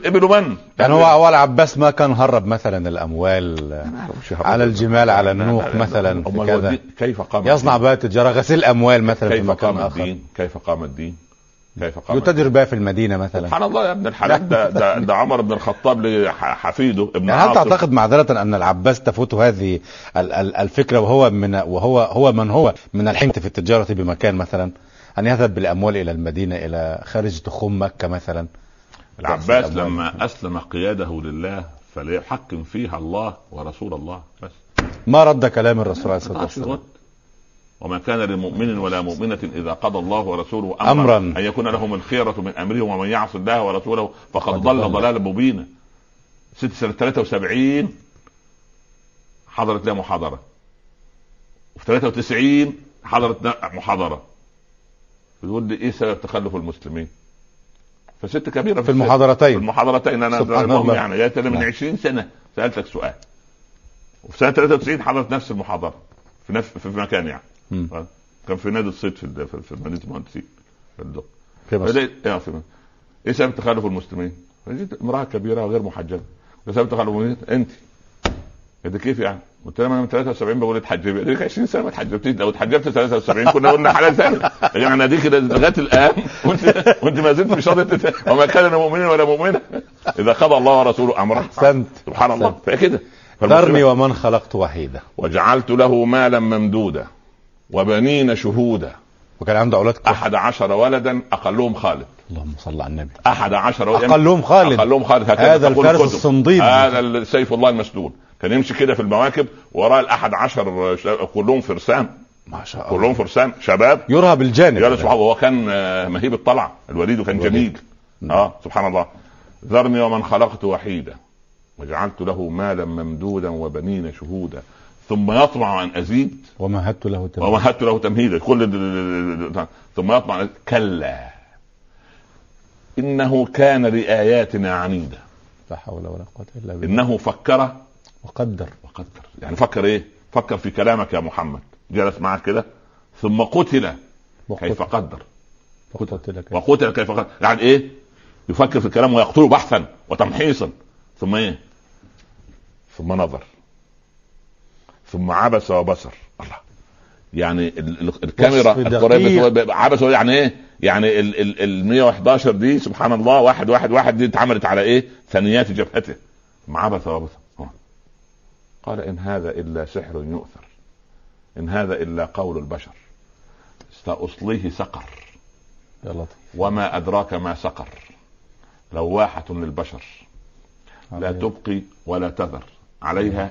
ابن من يعني هو اول عباس ما كان هرب مثلا الاموال على الجمال على النوق مثلا في هو كذا كيف قام يصنع؟ بها تجاره غسيل اموال مثلا في كيف مكان قام اخر الدين كيف قام الدين كيف قام؟ يتاجر بها في المدينة مثلا سبحان الله يا ابن الحلال ده, ده, ده عمر بن الخطاب لحفيده ابن يعني هل تعتقد معذرة أن العباس تفوت هذه ال- ال- الفكرة وهو من وهو هو من هو من الحنت في التجارة بمكان مثلا أن يذهب بالأموال إلى المدينة إلى خارج تخوم مكة مثلا العباس. لما أسلم قياده لله فليحكم فيها الله ورسول الله بس ما رد كلام الرسول عليه الصلاة والسلام. وما كان لمؤمن ولا مؤمنة إذا قضى الله ورسوله أمرا, أمراً. أن يكون لهم الخيرة من أمرهم ومن يعص الله ورسوله فقد قد ضل ضل. ضلالا مبينا ست سنة 73 حضرت لها محاضرة وفي 93 حضرت محاضرة بتقول لي إيه سبب تخلف المسلمين؟ فست كبيرة في. المحاضرتين. في المحاضرتين أنا سبحان. يعني جاي من نعم. 20 سنة سألتك سؤال وفي سنة 93 حضرت نفس المحاضرة في نفس في مكان يعني مم. كان في نادي الصيد في في- مدينه المهندسين في الدق في مصر إيه في مصر. إيه سبب تخلف المسلمين؟ امرأة كبيرة وغير محجبة إيه سبب تخلف المسلمين؟ انت قلت كيف يعني؟ قلت لها أنا من 73 بقول اتحجبي. قالت لك 20 سنة ما اتحجبتيش. لو اتحجبت 73 كنا قلنا حلال ثاني يعني دي كده لغاية الآن وانت وانت ما زلت مش راضيه تت- وما كان لمؤمن ولا مؤمنة. إذا قضى الله ورسوله امره أحسنت. سبحان الله. فكده ذرني ومن خلقت وحيدا. وجعلت له مالا ممدودا وبنين شهودا. وكان عنده كتير. أحد عشر ولدا أقلهم خالد. اللهم صل على النبي. أحد عشر ولدا أقلهم خالد. أقلهم خالد. هكذا هذا الفارس. الصنديد هذا سيف الله المسلول كان يمشي كده في المواكب وراء الأحد عشر كلهم فرسان. ما شاء الله. كلهم فرسان شباب. يرهى بالجانب يا سبحان الله وهو كان آه، مهيب الطلع. الوليد كان. جميل. نعم. آه سبحان الله. ذرني ومن خلقت وحيدا وجعلت له مالا ممدودا وبنين شهودا. ثم يطمع أن أزيد. ومهدت له تمهيدا. ومهدت له تمهيدا. كل ال- ثم يطمع أن- كلا. إنه كان لآياتنا عنيدا. لا حول ولا قوة إلا بالله. إنه فكر وقدر وقدر يعني فكر إيه؟ فكر في كلامك يا محمد. جلس معك كده ثم قتل كيف قدر. وقتل كيف وقتل كيف قدر. يعني إيه؟ يفكر في الكلام ويقتله بحثا وتمحيصا. ثم إيه؟ ثم نظر. ثم عبس وبصر. الله. يعني ال- ال- الكاميرا دقيق. عبس يعني إيه؟ يعني ال ال ال 111 دي سبحان الله واحد واحد واحد دي اتعملت على إيه؟ ثنيات جبهته. ثم عبس وبصر. قال إن هذا إلا سحر يؤثر. إن هذا إلا قول البشر. سأصليه سقر. يا لطيف وما أدراك ما سقر. لواحة للبشر. لا تبقي ولا تذر. عليها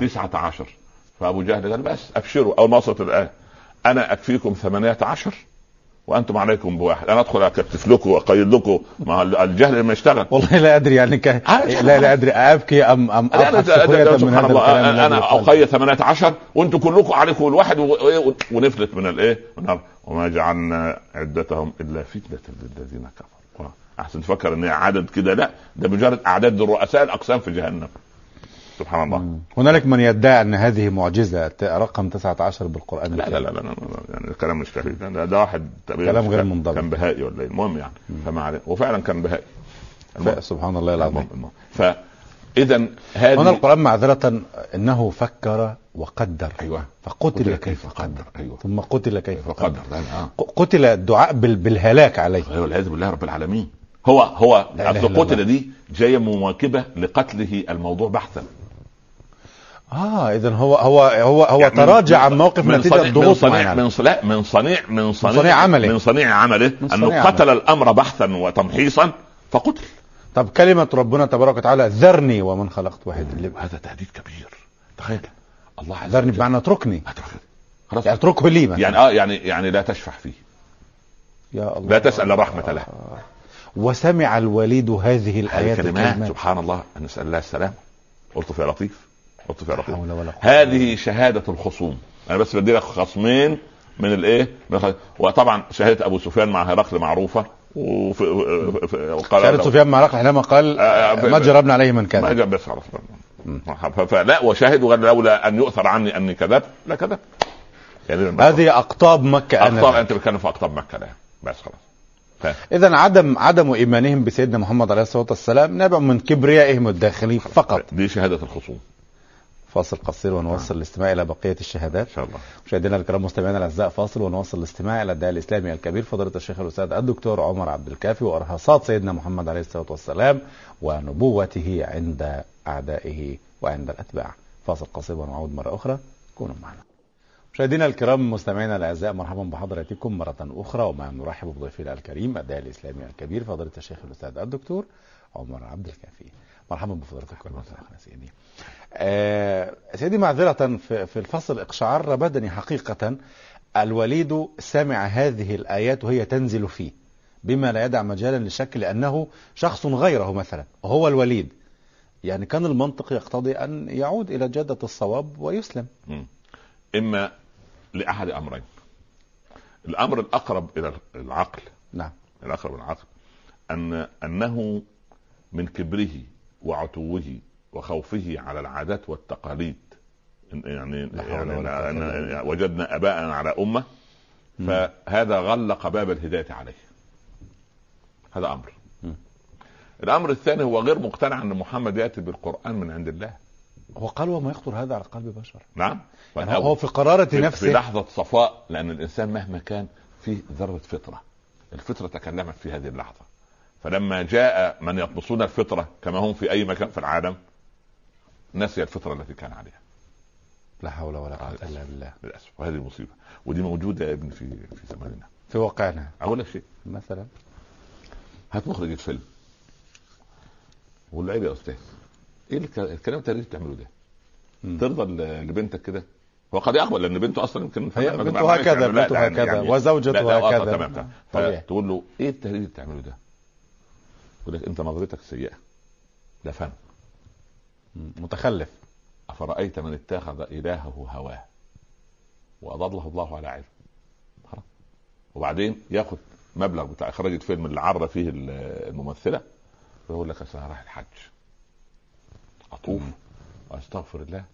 تسعة عشر. فأبو جهل قال بس أبشروا. أول ما وصلت الآية أنا أكفيكم ثمانية عشر. وأنتم عليكم بواحد. أنا أدخل أكتف لكم وأقيد لكم مع الجهل لما يشتغل. والله لا أدري يعني ك... لا لا أدري أبكي ام أم من سبحان الله أنا. اقيد 18 وأنتم كلكم عليكم الواحد و- ونفلت من الإيه؟ وما جعلنا عدتهم إلا فتنة للذين كفروا. أحسن تفكر إن عدد كده لا ده مجرد أعداد الرؤساء الأقسام في جهنم. سبحان الله. مم. هنالك من يدعي أن هذه معجزة رقم 19 بالقرآن لا لا لا, لا, لا, لا يعني الكلام مش صحيح ده, ده واحد كلام غير منضبط. كان بهائي ولا إيه؟ المهم يعني فما عليه. وفعلا كان بهائي. سبحان الله العظيم. المهم. فاذا هذه هنا القرآن معذرة إنه فكر وقدر. أيوه. فقتل قتل كيف قدر. قدر. أيوه. ثم قتل كيف قدر. فقدر آه. قتل الدعاء بال- بالهلاك عليه. أيوه والعياذ بالله رب العالمين. هو هو قتل. دي جاية مواكبة لقتله الموضوع بحثا. آه اذا هو هو هو هو يعني تراجع من- عن موقف من نتيجة صنيع من ضغوط صنيع معينة. من صنيع من صنيع من صنيع صنيع عمله. من صنيع عمله من أنه صنيع قتل الأمر بحثا وتمحيصا فقتل. طب كلمة ربنا تبارك وتعالى ذرني ومن خلقت وحيدا هذا تهديد كبير. تخيل. الله عز ذرني بمعنى اتركني. خلاص. يعني أتركه لي مثلا. يعني آه يعني يعني لا تشفع فيه. يا الله. لا تسأل الرحمه له. وسمع الوليد هذه الآيات كلمات الكلمات سبحان الله. نسأل الله السلامة. قلت يا لطيف. لطيف قوة. هذه شهادة الخصوم. أنا بس بدي لك خصمين من الإيه. وطبعا شهادة أبو سفيان مع هرقل معروفة. وفي وقال شهادة سفيان مع هرقل حينما قال آه، آه، ما جربنا عليه من كذب ما جرب بس خلاص فلا وشاهدوا لولا أن يؤثر عني أني كذبت لا كذبت. يعني هذه أقطاب مكة أقطاب أنت بتتكلم في أقطاب مكة لا. بس خلاص. اذا عدم عدم إيمانهم بسيدنا محمد عليه الصلاة والسلام نابع من كبريائهم الداخلي فقط. دي شهادة الخصوم. فاصل قصير ونواصل الاستماع إلى بقية الشهادات. إن شاء الله. مشاهدينا الكرام مستمعينا الأعزاء فاصل ونواصل الاستماع إلى الداعي الإسلامي الكبير فضيلة الشيخ الأستاذ الدكتور عمر عبد الكافي وأرهاصات سيدنا محمد عليه الصلاة والسلام ونبوته عند أعدائه وعند الأتباع. فاصل قصير ونعود مرة أخرى. كونوا معنا. مشاهدينا الكرام مستمعينا الأعزاء مرحبا بحضراتكم مرة أخرى ومع نرحب بضيفنا الكريم الداعي الإسلامي الكبير فضيلة الشيخ الأستاذ الدكتور عمر عبد الكافي. مرحبا بفضلاتكم سيدي. آه سيدي معذرة في, في الفصل اقشعر بدني حقيقة. الوليد سمع هذه الآيات وهي تنزل فيه بما لا يدع مجالا للشك لأنه شخص غيره مثلا وهو الوليد. يعني كان المنطق يقتضي أن يعود إلى جادة الصواب ويسلم. إما لأحد أمرين. الأمر الأقرب إلى العقل. نعم. الأقرب إلى العقل. أن أنه من كبره وعتوه وخوفه على العادات والتقاليد. يعني, يعني, وجدنا اباءنا على أمة فهذا غلق باب الهداية عليه. هذا أمر. الأمر الثاني هو غير مقتنع أن محمد يأتي بالقرآن من عند الله. هو قال وما يخطر هذا على قلب بشر. نعم. يعني هو في قرارة في نفسه. في لحظة صفاء لأن الإنسان مهما كان فيه ذرة فطرة. الفطرة تكلمت في هذه اللحظة. فلما جاء من يطمسون الفطرة كما هم في أي مكان في العالم نسي الفطرة التي كان عليها. لا حول ولا قوة إلا بالله. للأسف. وهذه مصيبة. ودي موجودة يا ابني في في زماننا. في واقعنا. أقول لك شيء. مثلا. هات مخرج الفيلم وقول له عيب يا أستاذ. إيه الكلام اللي بتعمله ده؟ ترضى لبنتك كده؟ هو قد يقبل لأن بنته أصلا يمكن هي بنته هكذا بنته هكذا يعني وزوجته هكذا. تمام فتقول له إيه التهريج اللي بتعمله ده؟ يقول لك أنت نظرتك سيئة. ده فن. متخلف. أفرأيت من اتخذ إلهه هواه؟ وأضله الله على علم. وبعدين ياخد مبلغ بتاع إخراج الفيلم اللي عرى فيه الممثلة ويقول لك أصل رايح الحج. أطوف. وأستغفر الله.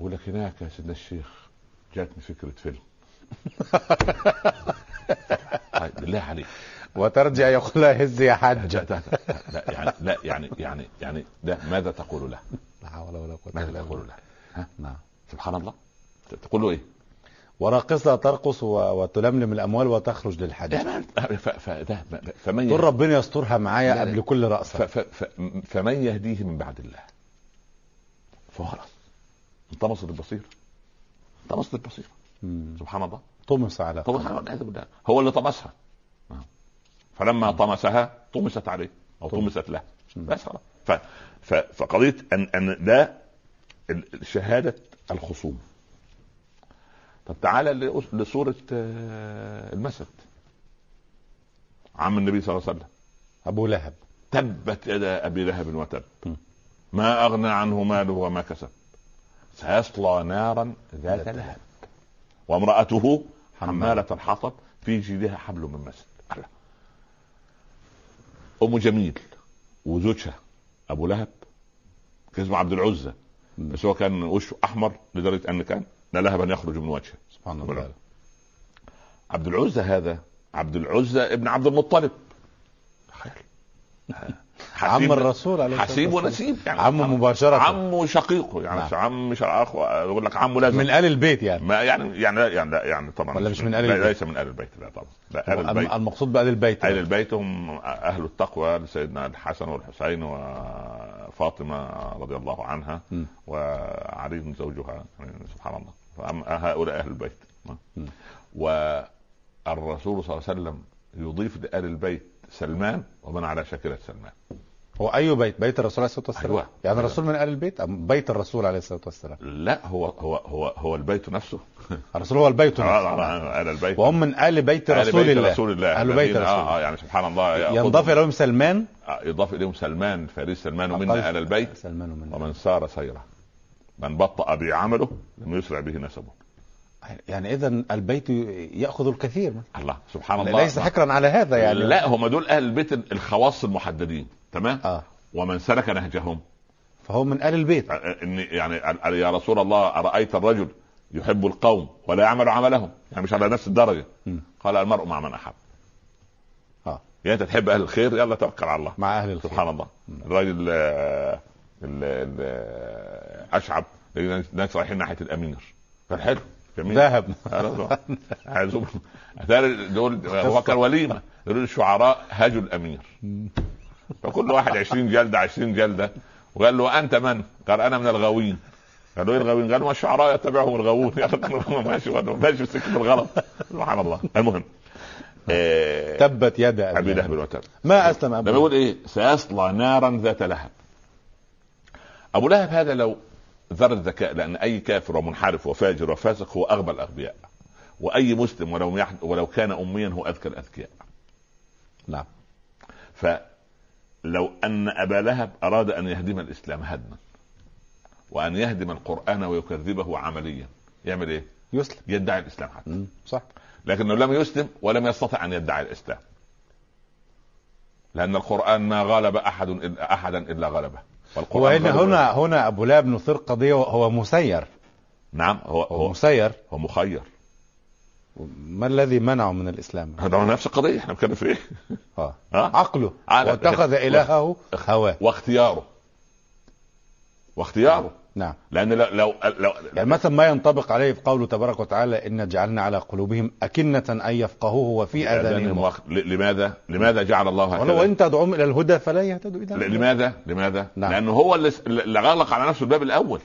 يقول لك هناك يا سيدنا الشيخ جاتني فكرة فيلم. طيب بالله عليك. وترجع يقول لها هز يا حج لا, يعني لا يعني يعني يعني ده ماذا تقول له؟ لا حول ولا قوة ماذا تقول له؟ ها؟ نعم. سبحان الله. تقول له إيه؟ وراقصة ترقص وتلملم الأموال وتخرج للحج فده فمن تقول ربنا يسترها معايا قبل كل رأسة فمن يهديه من بعد الله؟ فهو خلاص انطمست البصيرة انطمست البصيرة سبحان الله. طمس على طمس هو اللي طمسها. فلما طمسها طمست عليه أو طمست له. بس خلاص. فقضية ان أن ده شهادة الخصوم. طب تعالى لسوره آه، المسد عم النبي صلى الله عليه وسلم. أبو لهب. تبت يدا أبي لهب وتب. ما أغنى عنه ماله وما كسب. سيصلى نارا ذات لهب. وامرأته حمالة الحطب في جيدها حبل من مسد. أم جميل وزوجها أبو لهب كان اسمه عبد العزى بس هو كان وشه أحمر لدرجة أن كان لا لهبا يخرج من وجهه. سبحان الله عبد العزى هذا عبد العزى ابن عبد المطلب. تخيل. عم الرسول عليه حسيب ونسيب يعني عمه مباشرة. عمه شقيقه يعني نعم. عم مش أخ يقول لك عمه لازم. من آل البيت يعني. ما يعني يعني يعني لا يعني طبعا. ولا مش من آل البيت؟ ليس من آل البيت لا طبعا. لا آل البيت. المقصود بآل البيت آل البيت هم أهل التقوى سيدنا الحسن والحسين وفاطمة رضي الله عنها م. وعلي زوجها يعني سبحان الله. هؤلاء أهل البيت. والرسول صلى الله عليه وسلم يضيف لآل البيت سلمان ومن على شاكلة سلمان. هو أي بيت؟ بيت الرسول عليه الصلاة والسلام؟ أيوة. يعني أيوة. الرسول من آل البيت أم بيت الرسول عليه الصلاة والسلام؟ لا هو هو هو هو البيت نفسه. الرسول هو البيت نفسه. آه آل البيت. وهم من آل بيت رسول بيت الله. رسول الله أهل بيت رسول آه, آه يعني سبحان الله ينضاف إليهم سلمان. آه يضاف إليهم سلمان فليس سلمان منا آل البيت. سلمان ومن ومن سار سيرة. من بطأ به عمله لم يسرع به نسبه. يعني إذا البيت يأخذ الكثير. الله سبحان الله. ليس حكرا على هذا يعني. لا هم دول أهل البيت الخواص المحددين. تمام؟ آه. ومن سلك نهجهم. فهو من آل البيت. يعني يا رسول الله أرأيت الرجل يحب القوم ولا يعمل عملهم؟ يعني مش على نفس الدرجة. م. قال المرء مع من أحب. آه. يعني أنت تحب أهل الخير؟ يلا توكل على الله. مع أهل الخير. سبحان الله. الراجل آه، آه، أشعب لقينا ناس رايحين ناحية الأمير. قال حلو جميل. ذهب. أتاري دول هو كان وليمة. الشعراء هاجوا الأمير. فكل واحد 20 جلدة 20 جلدة. وقال له أنت من؟ قال أنا من الغاوين. قال له إيه الغاوين؟ قال ما الشعراء يتبعهم الغاوون. ماشي ماشي في سكة الغلط. سبحان الله. المهم. آه، تبت يد أبي لهب. وتب ما أسلم أبو لما يقول إيه؟ سيصلى نارا ذات لهب. أبو لهب هذا لو ذر الذكاء لأن أي كافر ومنحرف وفاجر وفاسق هو أغبى الأغبياء. وأي مسلم ولو يحد ولو كان أميا هو أذكى الأذكياء. نعم. فلو أن أبا لهب أراد أن يهدم الإسلام هدما وأن يهدم القرآن ويكذبه عمليا يعمل إيه؟ يسلم. يدعي الإسلام حتى. صح. لكنه لم يسلم ولم يستطع أن يدعي الإسلام. لأن القرآن ما غلب أحد إلا احدا إلا غلبه. هنا غلب- هنا هنا أبو لهب نثير قضية هو مسير. نعم هو هو مسير. هو مخير. ما الذي منعه من الإسلام؟ هذا هو نفس القضية إحنا بنتكلم في إيه؟ آه ها؟ عقله واتخذ إلهه هواه واختياره واختياره نعم لأن لو لو, لو يعني مثلا ما ينطبق عليه في قوله تبارك وتعالى إن جعلنا على قلوبهم أكنة أن يفقهوه وفي أذانهم. وقت لماذا؟ لماذا جعل الله ولو هكذا؟ إن تدعوهم إلى الهدى فلا يهتدوا اذا لماذا؟ لماذا؟ نعم. لأنه هو اللي غلق على نفسه الباب الأول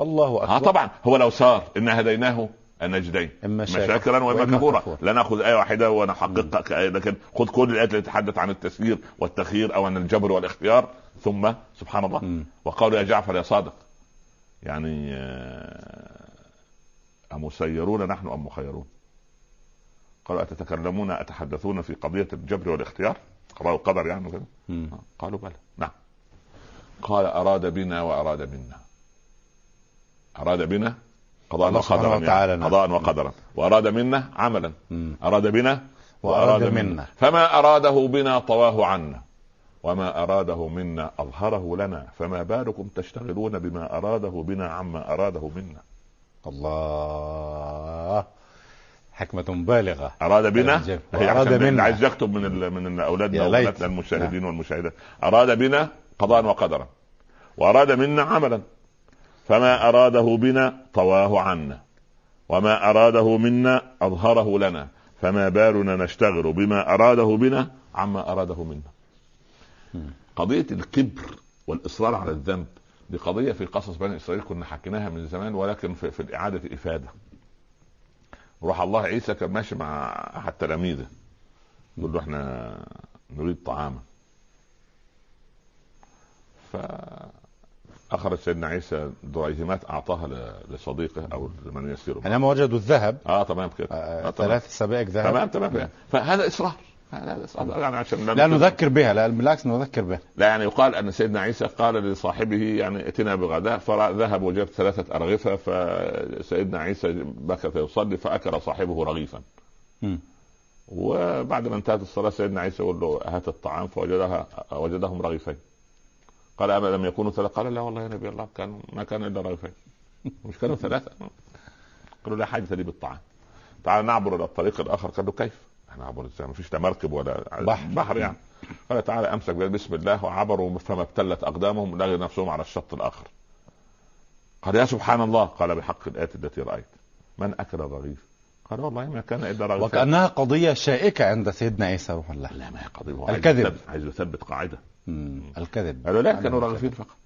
الله أكبر آه طبعا هو لو صار انا هديناه النجدين. شاكرا وإما وإما كفورا. لا نأخذ إيه واحدة ونحققها لكن خذ كل الآيات التي تتحدث عن التسيير والتخيير أو عن الجبر والاختيار. ثم سبحان الله. وقالوا يا جعفر يا صادق. يعني آه، أمسيرون نحن أم مخيرون؟ قالوا أتتكلمون أتحدثون في قضية الجبر والاختيار؟ قضاء القدر يعني كده مم. قالوا بلى. نعم. قال أراد بنا وأراد منا. أراد بنا قضاء الله سبحانه وقدرا يعني. نعم. قضاء وقدرا. وأراد منا عملا. مم. أراد بنا وأراد منا. فما أراده بنا طواه عنا. وما أراده منا أظهره لنا. فما بالكم تشتغلون بما أراده بنا عما أراده منا. الله. حكمة بالغة. أراد بنا؟ عشان منا. عايز يكتب من ال... من أولادنا يا ليت. وبناتنا المشاهدين والمشاهدات. أراد بنا قضاء وقدرا. وأراد منا عملا. فما أراده بنا طواه عنا وما أراده منا أظهره لنا فما بالنا نشتغل بما أراده بنا عما أراده منا. قضية الكبر والإصرار على الذنب دي قضية في قصص بني إسرائيل كنا حكيناها من زمان ولكن في, في الإعادة إفادة روح الله عيسى كان ماشي مع أحد تلاميذه يقول له إحنا نريد طعاما. فأخرج سيدنا عيسى دريهمات أعطاها ل- لصديقه أو لمن يسيره. أنا ما وجدوا الذهب. آه تمام كده. آه، آه ثلاث سبائك ذهب. تمام تمام. فهذا إصرار. هذا إصرار. يعني عشان لا نذكر بها لا بالعكس نذكر بها. لا يعني يقال أن سيدنا عيسى قال لصاحبه يعني اتنا بغداء فذهب وجاب ثلاثة أرغفة فسيدنا عيسى بكى يصلي فأكل صاحبه رغيفا. مم. وبعد ما انتهت الصلاة سيدنا عيسى يقول له هات الطعام؟ فوجدها وجدهم رغيفين. قال اما لم يكونوا ثلاثة قال لا والله يا نبي الله كان ما كان إلا رغيفين مش كانوا ثلاثة قالوا لا حاجة لي بالطعام تعال نعبر إلى الطريق الآخر قال له كيف؟ إحنا عبر إزاي؟ ما فيش لا مركب ولا بحر. بحر يعني قال تعالى أمسك بسم الله وعبروا فما ابتلت أقدامهم لغوا نفسهم على الشط الآخر قال يا سبحان الله قال بحق الايه التي رأيت من أكل الرغيف؟ قال والله ما كان إلا رغيف وكأنها قضية شائكة عند سيدنا عيسى روح الله لا ما هي قضية الكذب. عايز يثبت- قاعدة. الكذب قالوا لا كانوا. رغيفين فقط.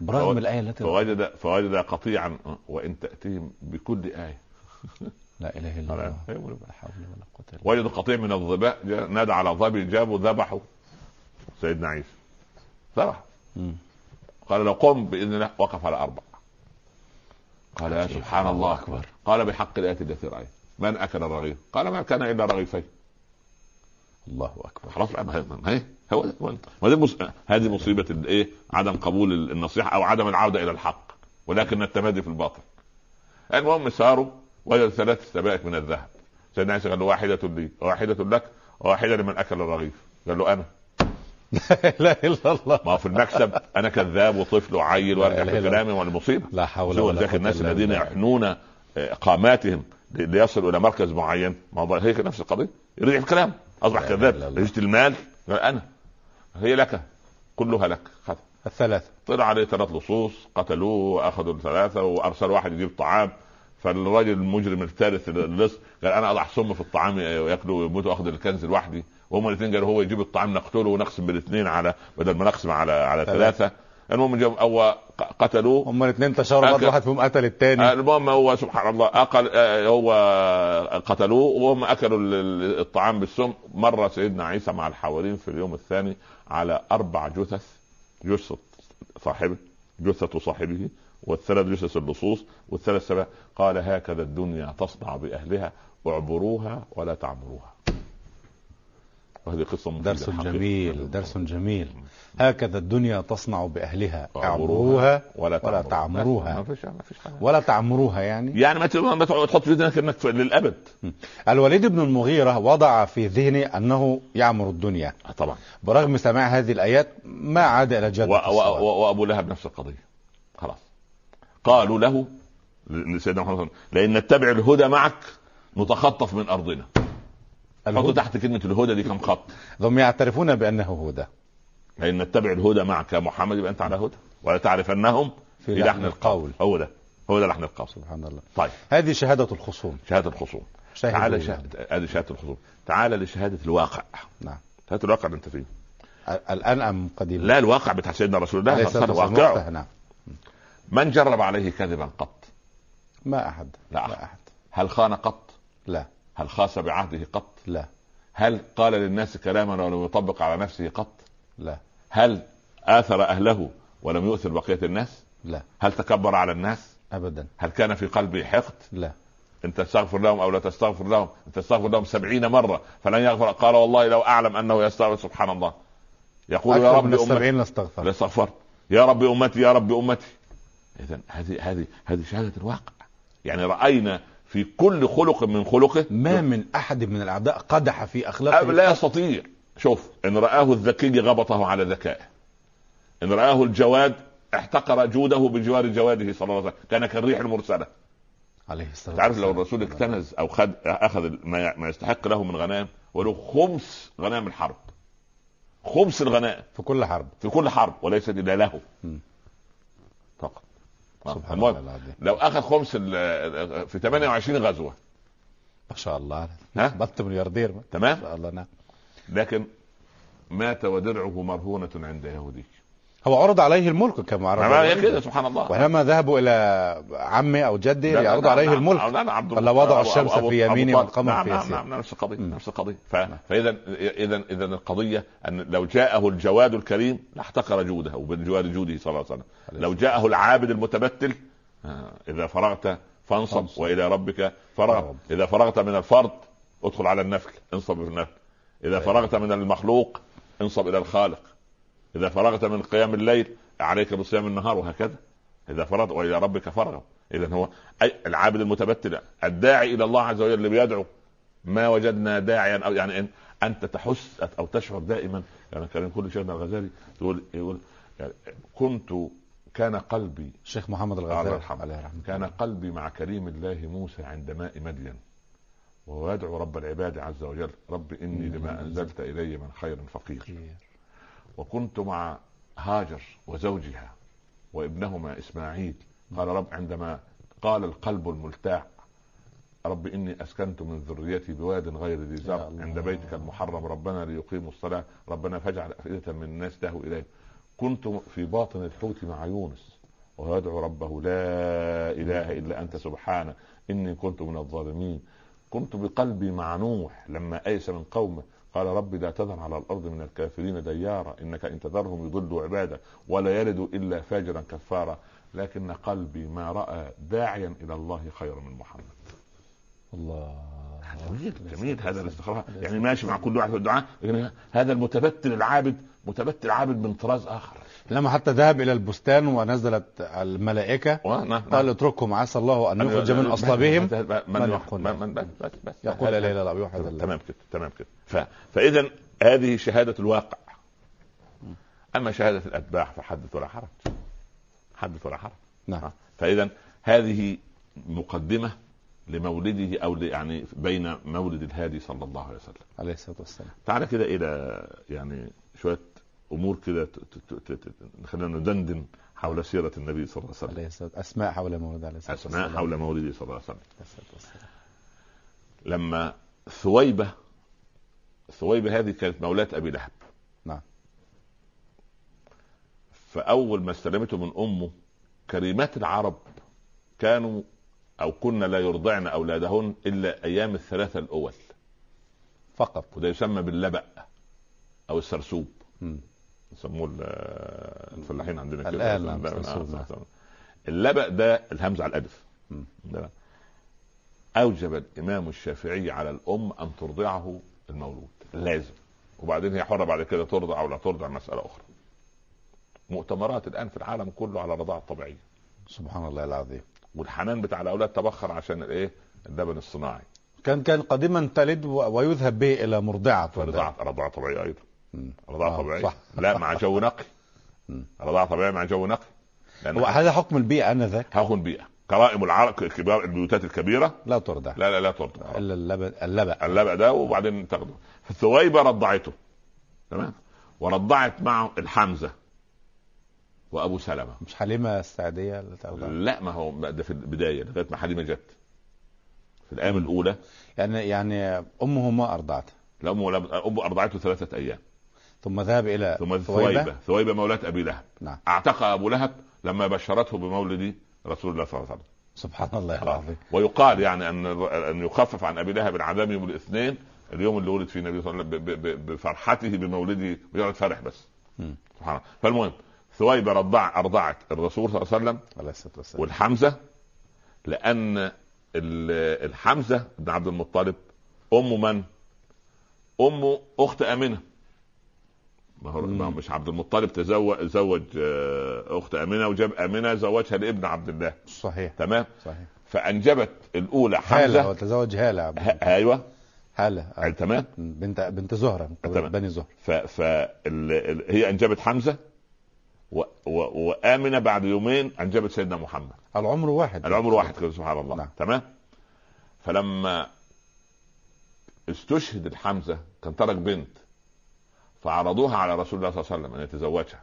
برغم الآية التي فوجد فوجد قطيعا وإن تأتيهم بكل آية لا إله إلا لا، الله لا. حول ولا قوة إلا. وجدوا قطيع من الظباء نادى على ظبي جابوا ذبحوا سيدنا عيسى ذبح. قال لو قم بإذن الله وقف على أربع قال يا سبحان الله أكبر. قال بحق الآية التي رايت من أكل الرغيف؟ قال ما كان إلا رغيفين الله أكبر. خلاص هي هو ده- هو ده. هذه مصيبة الايه؟ عدم قبول النصيحة أو عدم العودة إلى الحق. ولكن التمادي في الباطل. المهم ساروا وجدوا ثلاث سبائك من الذهب. سيدنا عيسى قال له واحدة لي وواحده لك وواحده لمن أكل الرغيف. قال له أنا. لا إله إلا الله. ما في المكسب أنا كذاب وطفل وعيل وارجع في كلامي والمصيبه لا حول ولا ذاك قوة الناس الذين. يحنون آه، قاماتهم ليصلوا إلى مركز معين. ما هو هيك نفس القضية. يرجع في كلام اصبح كذاب. رجت المال. قال أنا. هي لك. كلها لك. خذ الثلاثة. طلع عليه ثلاث لصوص قتلوه وأخذوا الثلاثه وارسل واحد يجيب طعام. فالراجل المجرم الثالث اللص قال أنا أضع سم في الطعام وياكلوا ويموتوا وأخذ الكنز لوحدي. وهم الاثنين قالوا هو يجيب الطعام نقتله ونقسم بالاثنين على بدل ما نقسم على على ثلاثة. المهم جاب هو ق- قتلوه. هم الاثنين تشاوروا أكل. واحد فيهم قتل الثاني. المهم هو سبحان الله أقل آه، هو قتلوه وهم أكلوا ال- ال- الطعام بالسم. مر سيدنا عيسى مع الحواريين في اليوم الثاني على أربع جثث جثه صاحبه جثه صاحبه والثلاث جثث اللصوص والثلاث سبع. قال هكذا الدنيا تصنع بأهلها اعبروها ولا تعمروها. وهذه قصة درس. جميل درس جميل. هكذا الدنيا تصنع بأهلها. اعبروها ولا ولا تعمروها. ما فيش ما فيش ولا تعمروها يعني. يعني ما تحط في ذهنك إنك للأبد. الوليد بن المغيرة وضع في ذهنه أنه يعمر الدنيا. آه، طبعا. برغم سماع هذه الآيات ما عاد الصلاة و- وأبو لهب نفس القضية. خلاص. قالوا له لسيدنا محمد صلى الله عليه وسلم لأن نتبع الهدى معك نتخطف من أرضنا. حطوا. تحت كلمة الهدى دي كم خط. هم يعترفون بأنه هدى. لأن نتبع الهدى معك يا محمد يبقى أنت على هدى. ولا تعرف أنهم في لحن القول. هو ده. هو ده لحن القول. سبحان الله. طيب. هذه شهادة الخصوم. شهادة الخصوم. شاهدوا تعال يعني. شهاده هذه شهادة الخصوم. تعال لشهادة الواقع. نعم. شهادة الواقع اللي أنت فيه. الآن أم قديما لا الواقع بتاع سيدنا رسول الله صلى الله عليه واقعه. نعم من جرب عليه كذبا قط؟ ما أحد. لا أحد. هل خان قط؟ لا. هل خاس بعهده قط؟ لا. هل قال للناس كلاما ولم يطبق على نفسه قط؟ لا. هل آثر أهله ولم يؤثر بقية الناس؟ لا. هل تكبر على الناس؟ أبدا. هل كان في قلبه حقد؟ لا. ان تستغفر لهم أو لا تستغفر لهم؟ ان تستغفر لهم سبعين مرة فلن يغفر. قال والله لو أعلم أنه يستغفر. سبحان الله. يقول يا رب امتي لاستغفر. لا استغفرت يا رب أمتي يا رب أمتي. اذا هذه هذه هذه شهادة الواقع. يعني رأينا في كل خلق من خلقه ما من أحد من الأعداء قدح في أب أخلاقه لا يستطيع. شوف إن رآه الذكي غبطه على ذكائه. إن رآه الجواد احتقر جوده بجوار جواده صلى الله عليه وسلم. كان كالريح المرسلة. عليه الصلاة تعرف لو. الرسول اكتنز أو خد أخذ ما ما يستحق له من غنائم ولو خمس غنائم الحرب. خمس الغنائم. في كل حرب. في كل حرب وليست الا له. فقط. آه، سبحان المهم، الله العظيم. لو أخذ خمس في 28 غزوة. ما شاء الله. ها؟ بط ملياردير. ما تمام؟ شاء الله نعم. لكن مات ودرعه مرهونة عند يهودي هو عرض عليه الملك كما عرض. كده سبحان الله وحينما ذهبوا إلى عمه أو لا، يعرض عليه لا، الملك عبد قال الله- وضع الشمس أبو- في يميني. والقمر نعم في نعم يسير نعم نفس القضية. نفس القضية. فإذا إذا إذا القضية أن لو جاءه الجواد الكريم لاحتقر جوده وبجوار جوده صلى الله عليه وسلم لو جاءه العابد المتبتل آه، إذا فرغت فانصب. وإلى ربك فرغ. إذا فرغت من الفرد ادخل على النفل انصب في النفل إذا فرغت من المخلوق انصب إلى الخالق. إذا فرغت من قيام الليل عليك بصيام النهار وهكذا. إذا فرغت وإلى ربك فرغ. اذا هو أي العابد المتبتل الداعي إلى الله عز وجل اللي بيدعو. ما وجدنا داعيا أو يعني إن أنت تحس أو تشعر دائما يعني كان كل شيخنا الغزالي يقول يقول يعني كنت كان قلبي الشيخ محمد الله الغزالي يرحمه عليه رحمه كان قلبي مع كريم الله موسى عند ماء مدين. وهو يدعو رب العباد عز وجل. رب إني لما أنزلت إلي من خير فقير. وكنت مع هاجر وزوجها وابنهما إسماعيل. قال رب عندما قال القلب الملتاع رب إني أسكنت من ذريتي بواد غير ذي زرع. عند بيتك المحرم ربنا ليقيموا الصلاة. ربنا فاجعل أفئدة من الناس تهوي اليه كنت في باطن الحوت مع يونس وهو يدعو ربه لا إله إلا أنت سبحانه. إني كنت من الظالمين. كنت بقلبي مع نوح لما أيس من قومه قال رب لا تذر على الأرض من الكافرين ديارا إنك إن تذرهم يضلوا عبادك ولا يلدوا إلا فاجرا كفارا لكن قلبي ما رأى داعيا إلى الله خير من محمد. الله. جميل جميل هذا الاستخراج يعني ماشي مع كل واحد في الدعاء هذا المتبتل العابد متبتل عابد من طراز آخر. لما حتى ذهب إلى البستان ونزلت الملائكة و- نعم، قال نعم. اتركهم عسى الله أن أنا- يخرج من من- أصلابهم. من من من بس بس بس. يقول لا إله إلا الله تمام كده تمام كده. فاذا هذه شهادة الواقع. أما شهادة الأتباع فحدث ولا حرج. حدث ولا حرج. نعم. فاذا هذه مقدمة لمولده أو يعني بين مولد الهادي صلى الله عليه وسلم. عليه الصلاة والسلام. تعالى كده إلى يعني شوية أمور كده خلينا ندندن حول سيرة النبي صلى الله عليه وسلم. عليه الصلاه أسماء حول مولد عليه الصلاة أسماء والسلام. حول مولده صلى الله عليه وسلم. لما ثويبه ثويبة هذه كانت مولاة أبي لهب. نعم. فأول ما استلمته من أمه كريمات العرب كانوا أو كنا لا يرضعن أولادهن إلا أيام الثلاثة الأول. فقط. وده يسمى باللبأ أو السرسوب. مم. يسموه ال- الفلاحين عندنا كده. الآن. اللبأ ده. الهمزه على الالف مم. ده. أوجب الإمام الشافعي على الأم أن ترضعه المولود. لازم. وبعدين هي حرة بعد كده ترضع أو لا ترضع مسألة أخرى. مؤتمرات الآن في العالم كله على الرضاعة الطبيعية. سبحان الله العظيم. والحنان بتاع الأولاد تبخر عشان الايه اللبن الصناعي. كان كان قديما تلد ويذهب به إلى مرضعة. فرضاعه رضاعه طبيعية أيضا. مم. رضاعه آه، طبيعيه صح. لا مع جو نقي. مم. رضاعه طبيعيه مع جو نقي. هو هذا حكم البيئة آنذاك؟ هاخد بيئة. كرائم العرب كبار البيوتات الكبيرة. لا ترضع لا لا لا ترضع إلا اللبن اللبن. اللبأ ده وبعدين تاخده. فثويبه رضعته. تمام؟ ورضعت معه الحمزة وأبو سلمة. مش حليمة السعدية اللي ترضع لا ما هو ده في البداية لغاية ما حليمة جت. في الأيام الأولى. يعني يعني امه ما ارضعته لا أمه ولا أمه أرضعته ثلاثة أيام. ثم ذهب إلى ثم ثويبة. ثويبة. مولاة أبي لهب. نعم. اعتق أبو لهب لما بشرته بمولد رسول الله صلى الله عليه وسلم. سبحان الله العظيم. ويقال يعني أن أن يخفف عن أبي لهب العذاب يوم الاثنين اليوم اللي ولد فيه النبي صلى الله عليه وسلم بفرحته بمولده مجرد فرح بس. مم. سبحان الله. فالمهم ثويبة رضع أرضعت الرسول صلى الله عليه وسلم عليه الصلاة والسلام. والحمزة لأن ال- الحمزة بن عبد المطلب أم من؟ امه أخت امنه ما هو. ما مش عبد المطلب تزوج زوج آه، أخت امنه وجاب امنه زوجها لابن عبد الله. صحيح. تمام؟ صحيح. فأنجبت الأولى هالة حمزة. وتزوج هالة. عبد ه- أيوه. هالة آه. تمام. بنت بنت زهرة تمام. بني زهرة. ف ف ال... ال... هي أنجبت حمزة و... و... وامنه بعد يومين أنجبت سيدنا محمد. العمر واحد. العمر واحد كده سبحان الله. نعم. تمام؟ فلما استشهد الحمزه كان ترك بنت. فعرضوها على رسول الله صلى الله عليه وسلم أن يتزوجها.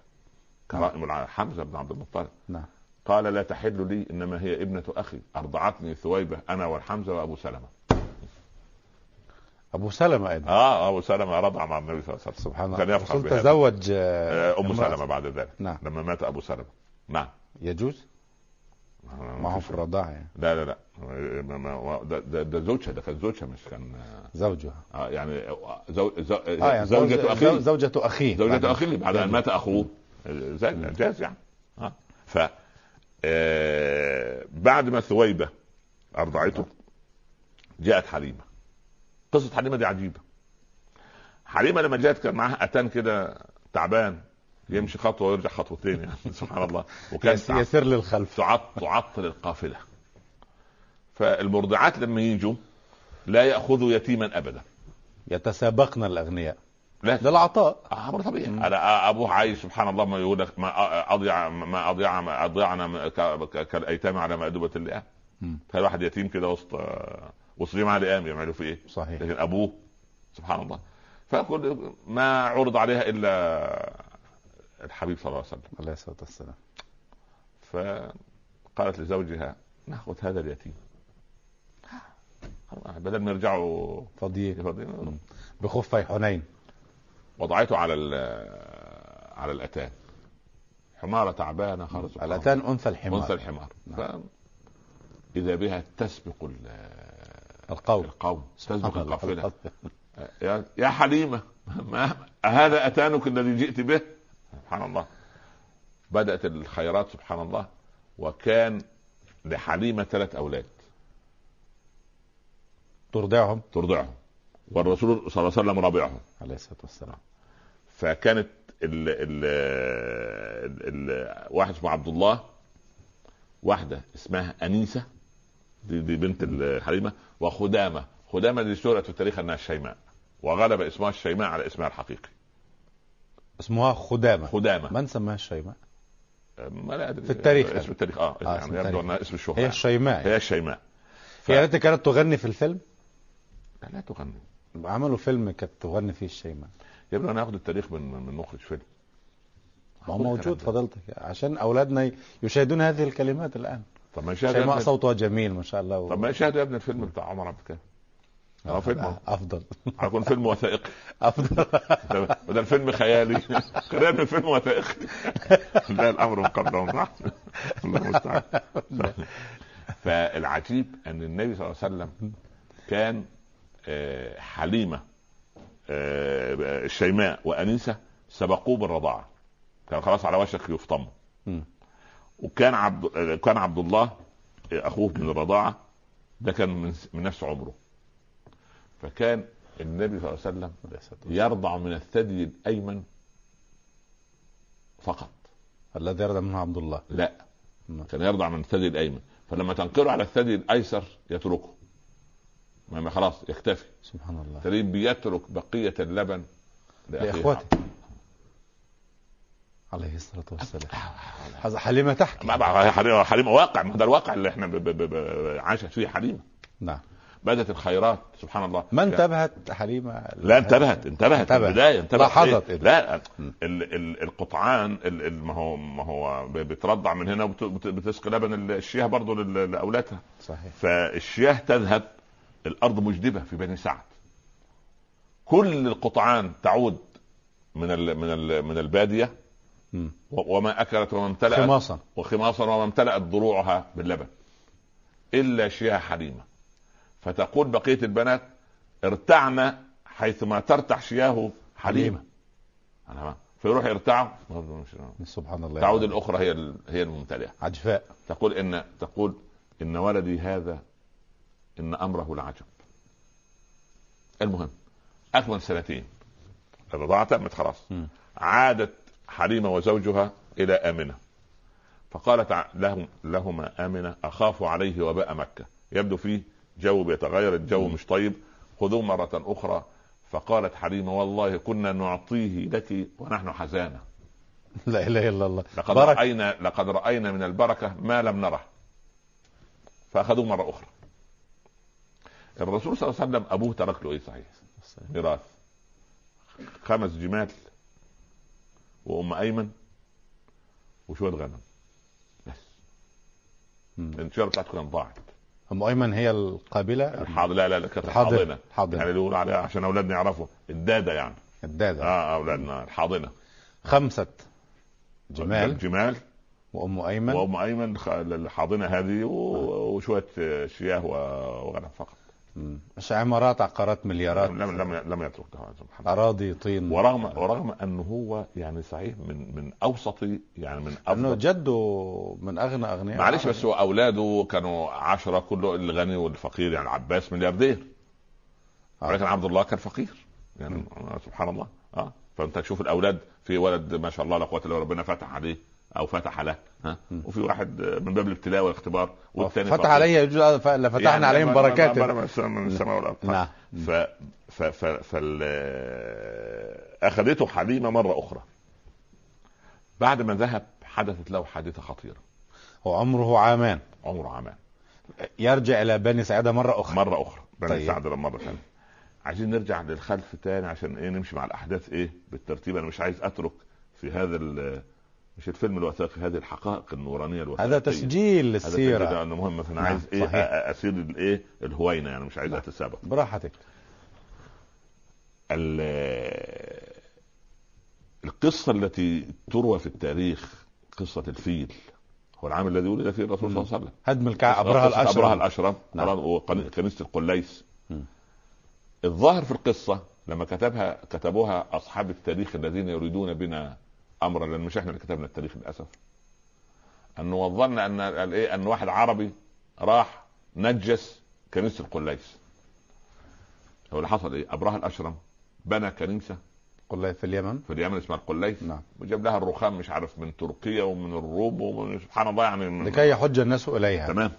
كرائم الع- حمزة بن عبد المطلب. نعم. قال لا تحل لي إنما هي ابنة أخي. أرضعتني ثويبة أنا والحمزة وأبو سلمة. أبو سلمة أيضا. آه أبو سلمة رضع مع النبي صلى الله عليه وسلم. سبحان الله. كان يفخر. تزوج آه، آه، أم. سلمة بعد ذلك نعم. لما مات أبو سلمة. نعم. يجوز؟ معه في الرضاعة يعني. لا لا لا. ما- ما- ده, ده, ده زوجها ده كان زوجها مش كان زوجها. آه يعني زو زو آه يعني زوجة زوج- أخيه. زوجة أخيه. زوجة أخيه بعد ان. مات أخوه. جاز يعني. آه. ف آه، بعد ما ثويبة أرضعته جاءت حليمة. قصة حليمة دي عجيبة. حليمة لما جاءت كان معاها اتان كده تعبان. يمشي خطوة ويرجع خطوتين يعني سبحان الله. وكان يس- يسير للخلف. تعط تعطل القافلة. فالمرضعات لما يجوا لا يأخذوا يتيما أبدا. يتسابقن الأغنياء. لا. ده العطاء آه، أمر طبيعي. أنا ابوه عايش سبحان الله ما يقول لك ما أضيع ما أضيع ما أضيعنا كالأيتام على مأدبة اللئام. تخيل واحد يتيم كده وسط آه، وسط جماعة لئام يعملوا فيه إيه؟ صحيح. لكن أبوه سبحان الله. فكل ما عرض عليها إلا الحبيب صلى الله عليه وسلم. عليه الصلاة والسلام. فقالت لزوجها ناخذ هذا اليتيم. بدل ما يرجعوا فضيل. يفضلوا. بخفي حنين وضعته على ال- على الأتان. حمارة تعبانة سبحان الأتان أنثى. الحمار. أنثى الحمار. نعم. إذا بها تسبق ال- القول. القوم. تسبق القافلة. يا حليمة ما هذا أتانك الذي جئت به؟ سبحان الله. بدأت الخيرات سبحان الله وكان لحليمة ثلاث أولاد. ترضعهم؟ ترضعهم. والرسول صلى الله عليه وسلم رابعهم. عليه الصلاة والسلام. فكانت ال ال ال واحد اسمه عبد الله واحدة اسمها أنيسة دي, دي بنت الحليمه وخدامة. خدامة دي سورة في التاريخ إنها الشيماء وغلب اسمها الشيماء على اسمها الحقيقي. اسمها خدامة. خدامة. من سماها الشيماء؟ ما لا أدري في التاريخ اسم التاريخ آه, آه، اسم يعني يبدو. أنها اسم الشهرة. هي يعني. الشيماء هي الشيماء ف- هي التي كانت تغني في الفيلم؟ لا, لا تغني. عملوا فيلم كانت تغني فيه الشيماء يبدو أنا هاخد التاريخ من من مخرج فيلم. ما هو موجود. فضلتك. عشان أولادنا يشاهدون هذه الكلمات الآن. طب ما يشاهد يا شيماء صوتها جميل ما شاء الله و... طب ما يشاهدوا يا ابني الفيلم بتاع عمر عبد الكافي هو فيلم. أفضل. هيكون فيلم وثائقي. أفضل. ده- بدل فيلم خيالي. خلينا من فيلم وثائقي. لا الأمر مقدم. صح؟ الله المستعان. فالعجيب أن النبي صلى الله عليه وسلم كان آه، حليمة آه، الشيماء وأنيسة سبقوه بالرضاعة. كان خلاص على وشك يفطموا. وكان عبد آه، كان عبد الله أخوه من الرضاعة. ده كان من نفس عمره. فكان النبي صلى الله عليه وسلم يرضع من الثدي الأيمن فقط. الذي يرضى منه عبد الله. لا. كان يرضع من الثدي الأيمن. فلما تنقله على الثدي الأيسر يتركه. ما خلاص يكتفي. سبحان الله. تريد بيترك بقية اللبن لإخوته. عليه الصلاة والسلام. هذا حليمة تحكي حليمة حليمة واقع ما ده الواقع اللي إحنا عاشت فيه حليمة. نعم. بدت الخيرات سبحان الله. ما انتبهت حليمة؟ لا انتبهت انتبهت انتبهت. البداية انتبهت. لاحظت إيه؟ إيه؟ لا ال. ال القطعان ال ال ما هو ما هو بترضع من هنا وبتسقي لبن الشياه برضه لأولادها. صحيح. فالشياه تذهب الأرض مجدبة في بني سعد. كل القطعان تعود من ال من ال من البادية. وما أكلت وما امتلأت. خماصا. وخماصا وما امتلأت ضروعها باللبن. إلا شياه حليمة. فتقول بقية البنات ارتعنا حيثما ترتع شياه حليمة أنا فيروح يرتعوا سبحان الله. تعود الأخرى هي ال- هي الممتلئة. عجفاء. تقول إن تقول إن ولدي هذا إن أمره العجب. المهم أكمل سنتين. الرضاعة تمت خلاص. عادت حليمة وزوجها إلى آمنة. فقالت لهم لهما آمنة أخاف عليه وباء مكة. يبدو فيه جو بيتغير الجو مش طيب. خذوه مرة أخرى. فقالت حليمة والله كنا نعطيه لك ونحن حزانة. لا إله إلا الله. لقد بركة. رأينا لقد رأينا من البركة ما لم نره. فأخذوه مرة أخرى. الرسول صلى الله عليه وسلم أبوه ترك له إيه صحيح؟ ميراث. خمس جمال وأم أيمن وشوية غنم. بس. التجارة بتاعته كانت ضاعت أم أيمن هي القابلة؟ الحاضنة لا لا لا كانت. الحاضنة. الحاضنة. يعني يقول عليها عشان أولادنا يعرفوا. الدادة يعني. الدادة. آه أولادنا الحاضنة. خمسة. جمال. الجمال وأم أيمن. وأم أيمن الحاضنة هذه وشوية شياه وغنم فقط. مش عمارات عقارات مليارات. لم لم لم يتركها سبحان الله. أراضي طين ورغم ورغم أنه هو يعني صحيح من من أوسط يعني من انه افضل جده من أغنى أغنياء معلش. بس هو أولاده كانوا عشرة كله الغني والفقير يعني العباس ملياردير آه. ولكن عبد الله كان فقير يعني سبحان الله. آه. فأنت تشوف الأولاد في ولد ما شاء الله لا قوة إلا بالله ربنا فتح عليه. أو فتح له ها وفي واحد من باب الابتلاء والاختبار والثاني فتح عليه يجوز لفتحنا يعني عليهم بركات من السماء والارض نعم ف ف ف فال اخذته حليمه مره أخرى بعد ما ذهب حدثت له حادثه خطيره وعمره عامان عمره عامان يرجع إلى بني سعيده مره أخرى مره أخرى بني طيب. سعد مره ثانية عايزين نرجع للخلف تاني عشان إيه نمشي مع الاحداث إيه بالترتيب أنا مش عايز اترك في هذا ال- مش الفيلم الوثائقي هذه الحقائق النورانية الوثائقية. هذا تسجيل هذا للسيره تسجيل لأنه مهم فانا نعم، عايز إيه أسير الايه الهوينه يعني مش عايز أتسابق. براحتك. ال- القصة التي تروى في التاريخ قصة الفيل هو العام الذي ولد فيه الرسول صلى الله عليه وسلم. هدم الكعبة ابرهه قصة الاشرف أبرهة الأشرف نعم. نعم. وكنيسة القليس. الظاهر في القصة لما كتبها كتبوها أصحاب التاريخ الذين يريدون بنا أمرا لأن مش إحنا اللي كتبنا التاريخ للأسف. أنه وظن أن الإيه أن واحد عربي راح نجس كنيسة القليس. هو اللي حصل إيه؟ أبرهة الأشرم بنى كنيسة قلي في اليمن. في اليمن اسمها القليث نعم. وجاب لها الرخام مش عارف من تركيا ومن الروم ومن سبحان الله يعني من لكي يحج الناس إليها. تمام.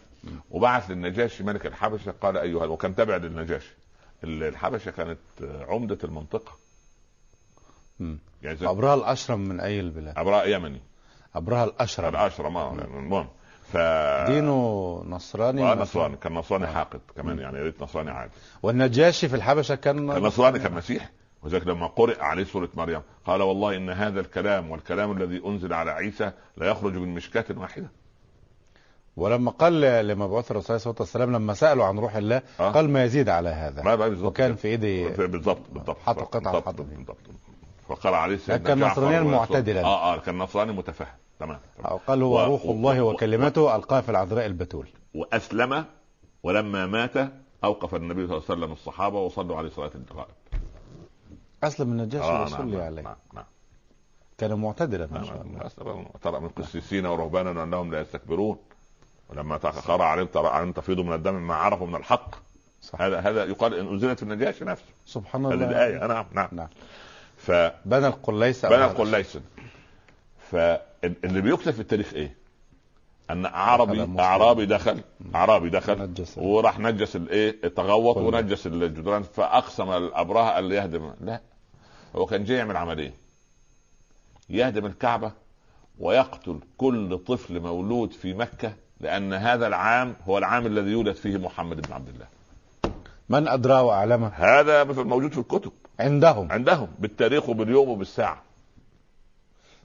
وبعث للنجاشي ملك الحبشة قال أيها وكان تابع للنجاشي ال- الحبشة كانت عمدة المنطقة. يعني ابرهة الاشرم من أي البلاد؟ ابراء يمني. ابرهة الاشرم الاشرم آه المهم ف دينه نصراني آه نصراني كان نصراني آه. حاقد كمان. يعني يا ريت نصراني عادي والنجاشي في الحبشة كان كان نصراني كان مسيحي. وذلك لما قرئ عليه سورة مريم قال والله إن هذا الكلام والكلام الذي أنزل على عيسى لا يخرج من مشكاة واحدة. ولما قال لمبعوث الرسول صلى الله عليه وسلم لما سألوا عن روح الله آه. قال ما يزيد على هذا. ما بقى بالظبط وكان في إيدي بالضبط بالضبط حطوا قطعة بالضبط. فقال عليه سيدنا كان نصرانيا معتدلا. آه آه كان نصراني متفهم. تمام تمام. قال هو و- روح و- الله و- وكلمته القاها في العذراء البتول. وأسلم ولما مات أوقف النبي صلى الله عليه وسلم الصحابة وصلوا عليه صلاة الغائب. أسلم النجاشي آه رسول الله نعم عليه. نعم نعم. كان معتدلا ما نعم شاء الله. نعم. ترى من قسيسين ورهبانا أنهم لا يستكبرون. ولما تأخر عليهم ترى عليهم تفيض من الدم ما عرفوا من الحق. صح. هذا هذا يقال إن انزلت في النجاشي نفسه. سبحان هذه الله. الآية. نعم نعم. نعم. فبنى بنى القليس أبو هذا. قليس فاللي بيكتب في التاريخ إيه؟ أن اعرابي مسلم. أعرابي دخل أعرابي دخل. وراح نجس الايه تغوط. ونجس الجدران فأقسم الابرهه ان يهدم لا هو كان جاي يعمل عملية يهدم الكعبة ويقتل كل طفل مولود في مكة لأن هذا العام هو العام الذي يولد فيه محمد بن عبد الله من ادراه واعلمه هذا موجود في الكتب عندهم. عندهم بالتاريخ وباليوم وبالساعة.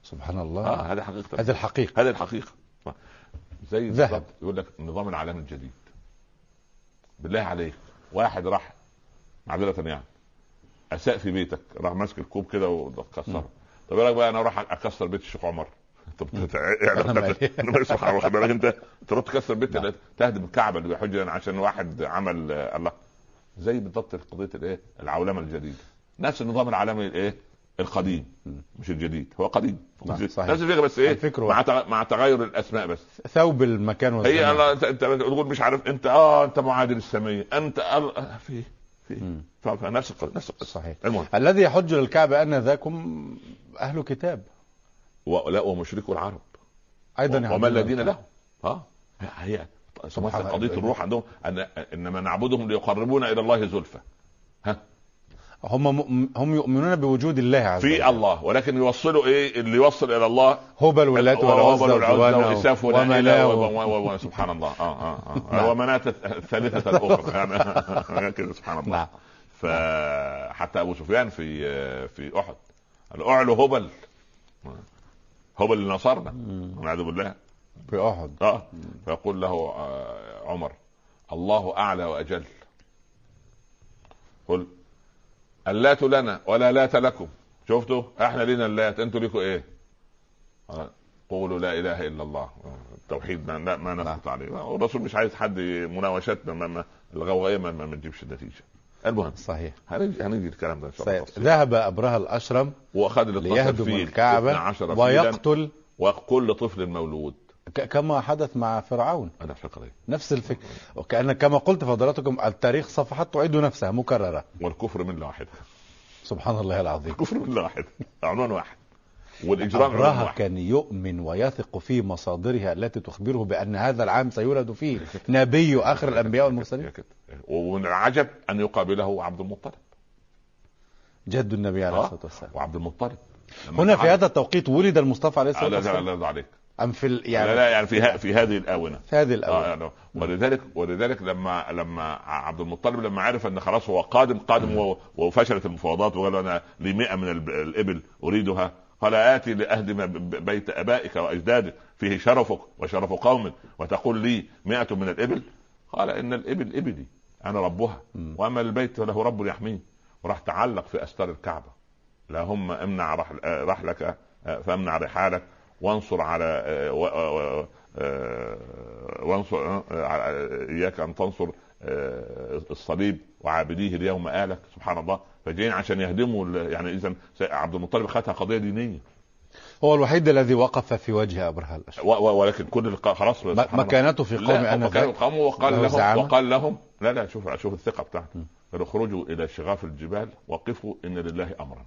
سبحان الله. آه هذه حقيقة. هذه الحقيقة. هذه الحقيقة. زي ذهب. يقول لك النظام العالمي الجديد. بالله عليك. واحد راح معذرة يعني. أساء في بيتك. راح ماسك الكوب كده وكسره. طب إيه بقى أنا أروح أكسر بيت الشيخ عمر؟ طب. يعني سبحان الله بالك أنت؟ تروح تكسر بيت نعم. تهدم الكعبة اللي بيحج عشان واحد عمل آه، الله. زي بالضبط قضية الايه العولمة الجديدة. نفس النظام العالمي الايه؟ القديم. مش الجديد. هو قديم. صحيح. نفس الفكرة بس إيه؟ مع مع تغير الأسماء بس. ثوب المكان هي والزمان الله أنت أنت تقول مش عارف أنت آه أنت معادل الساميه أنت آه، في في. فنفس القصة نفس القصة. صحيح. المهم. الذي يحج للكعبه أن ذاكم أهل كتاب. و- لا ومشركو العرب. أيضا وما يحجون الذين. لهم. آه هي قضية. الروح عندهم أن أنما نعبدهم ليقربونا إلى الله زلفى. هم هم يؤمنون بوجود الله عز في وجل. الله. ولكن يوصلوا إيه؟ اللي يوصل إلى الله. هبل واللات والعزى وإساف ومناه سبحان الله. آه آه نعم. آه ومناة الثالثة الأخرى. يعني كده سبحان الله. نعم. فحتى أبو سفيان في في أحد. قال اعلو هبل. هبل اللي نصرنا والعياذ بالله. في أحد. آه. فيقول له آه، عمر الله أعلى وأجل. قل اللات لنا ولا لات لكم. شفتوا؟ إحنا لينا اللات. أنتوا ليكوا إيه؟ آه، قولوا لا إله إلا الله. التوحيد ما لا ما نثبت عليه. والرسول مش عايز حد مناوشات ما- ما- الغوغائية ما, ما تجيبش نتيجه المهم صحيح. هنيجي هنيجي الكلام ده إن شاء الله. ذهب ابرهه الأشرم وأخذ ال 12 ليهدم الكعبة 12 فيلا ويقتل وكل طفل مولود. كما حدث مع فرعون. أنا الفكرة نفس الفكرة وكأن كما قلت فضلاتكم التاريخ صفحات تعيد نفسها مكررة. والكفر مله واحدة سبحان الله العظيم. الكفر مله واحدة عنوان واحد. والإجرام واحد. كان يؤمن ويثق في مصادرها التي تخبره بأن هذا العام سيولد فيه نبي آخر الأنبياء يا والمرسلين. ومن العجب أن يقابله عبد المطلب. جد النبي عليه آه. الصلاة والسلام. وعبد المطلب. هنا في هذا التوقيت ولد المصطفى عليه لا لا والسلام. لا يرضى عليك. أم في ال- يعني لا لا يعني في ها في هذه الآونة. في هذه آه الأول يعني ولذلك ولذلك لما لما عبد المطلب لما عرف أن خلاص هو قادم قادم و- وفشلت المفاوضات وقال أنا لي 100 من الإبل أريدها قال آتي لاهدم ب- ب- بيت أبائك وأجدادك فيه شرفك وشرف قوم وتقول لي 100 من الإبل؟ قال إن الإبل إبلي أنا ربها. مم. وأما البيت فله رب يحميه. وراح تعلق في أستار الكعبة. اللهم امنع رحل آه، رحلك آه، فامنع رحالك. وانصر على آه، آه، وانصر آه، على- إياك أن تنصر الصليب وعابديه اليوم آلك سبحان الله. فجايين عشان يهدموا يعني إذا عبد المطلب خدها قضية دينية. هو الوحيد الذي وقف في وجه و- و- ولكن كل خلاص. مكانته في قوم ذاك قاموا وقال له لهم زعامة؟ وقال لهم لا لا شوف شوف الثقة بتاعته اخرجوا إلى شغاف الجبال وقفوا إن لله أمرا.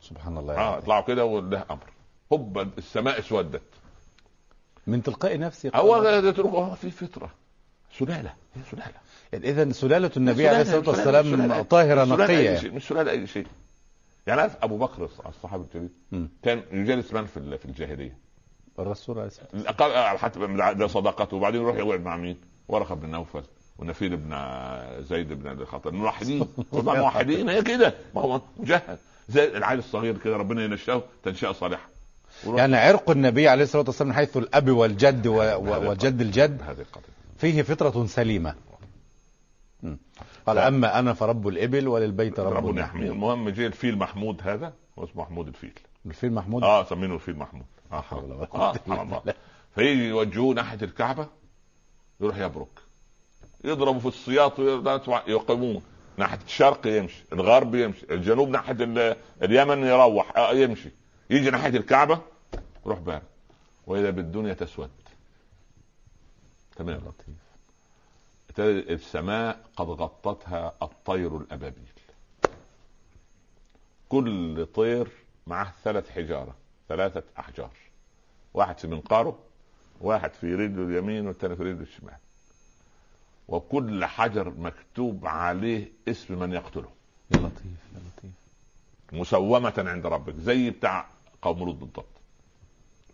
سبحان الله آه اطلعوا كده وله أمر. هب السماء اسودت. من تلقاء نفسه هو يتركه في فطره سلالة هي سلالة. إذا سلالة النبي عليه الصلاة والسلام طاهرة نقية. شيء، مش سلالة أي شيء. يعني عارف أبو بكر الصحابي الجليل مم. كان يجالس من في ال- في الجاهلية؟ الرسول عليه الصلاة والسلام. الأقل- حتى ده صداقته. وبعدين يروح يقعد مع مين؟ ورقة بن نوفل ونفيل بن زيد بن الخطاب موحدين موحدين هي كده. ما هو مجهز زي العيل الصغير كده ربنا ينشأه تنشئة صالحة. يعني عرق النبي عليه الصلاة والسلام من حيث الأب والجد و- و- وجد الجد فيه فطرة سليمة. مم. قال أما أنا فرب الإبل وللبيت رب, ربنا يحميه يحميه. المهم جه الفيل محمود هذا هو اسمه محمود الفيل. الفيل محمود؟ آه سمينه الفيل محمود. آه سبحان الله بالله. فيجي يوجهوه ناحية الكعبة يروح يبرك. يضربوا في السياط ويرجعوا يقيموه ناحية الشرق يمشي الغرب يمشي الجنوب ناحية ال- اليمن يروح آه يمشي. يجي ناحية الكعبة يروح بارك. وإذا بالدنيا تسود. تمام. لطيف. تجد السماء قد غطتها الطير الأبابيل. كل طير معه ثلاث حجارة ثلاثة أحجار. واحد في منقاره واحد في رجله اليمين والثاني في رجله الشمال. وكل حجر مكتوب عليه اسم من يقتله. يا لطيف يا لطيف. مسومة عند ربك زي بتاع قوم لوط بالضبط.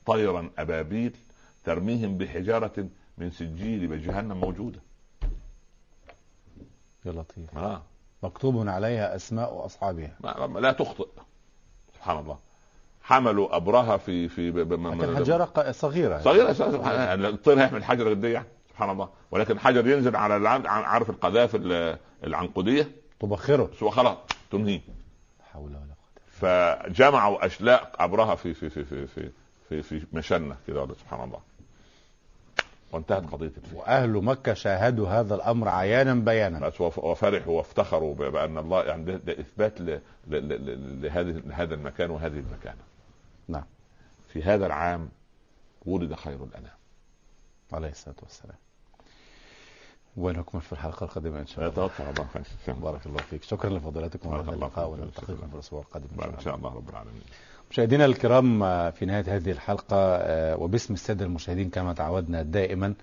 طيرا أبابيل ترميهم بحجارة من سجيل بجهنم موجودة. يا لطيف. آه. مكتوب عليها أسماء أصحابها. لا تخطئ. سبحان الله. حملوا أبرهة في في لكن حجره صغيرة. صغيرة سبحان الله. الطير هيحمل حجر قد إيه يعني؟ سبحان الله. ولكن حجر ينزل على عارف القذافي ال- العنقودية؟ تبخره. سوى خلاص تنهيه. لا حول ولا فجمعوا أشلاء ابرهه في في في في في في, في مشنة كده سبحان الله. وانتهت قضية الفيل. وأهل مكة شاهدوا هذا الأمر عيانا بيانا. بس وف- وفرحوا وافتخروا بأن الله يعني ده, إثبات لهذه لهذا المكان وهذه المكانة. نعم. في هذا العام ولد خير الأنام. عليه الصلاة والسلام. ونكمل في الحلقة القادمة إن شاء الله. خير. بارك الله فيك. شكرا لفضيلتكم الله اللقاء. ونلتقيكم. في الأسبوع القادم إن إن شاء الله. شاء الله رب العالمين. مشاهدينا الكرام آه، في نهاية هذه الحلقة آه، وباسم السادة المشاهدين كما تعودنا دائما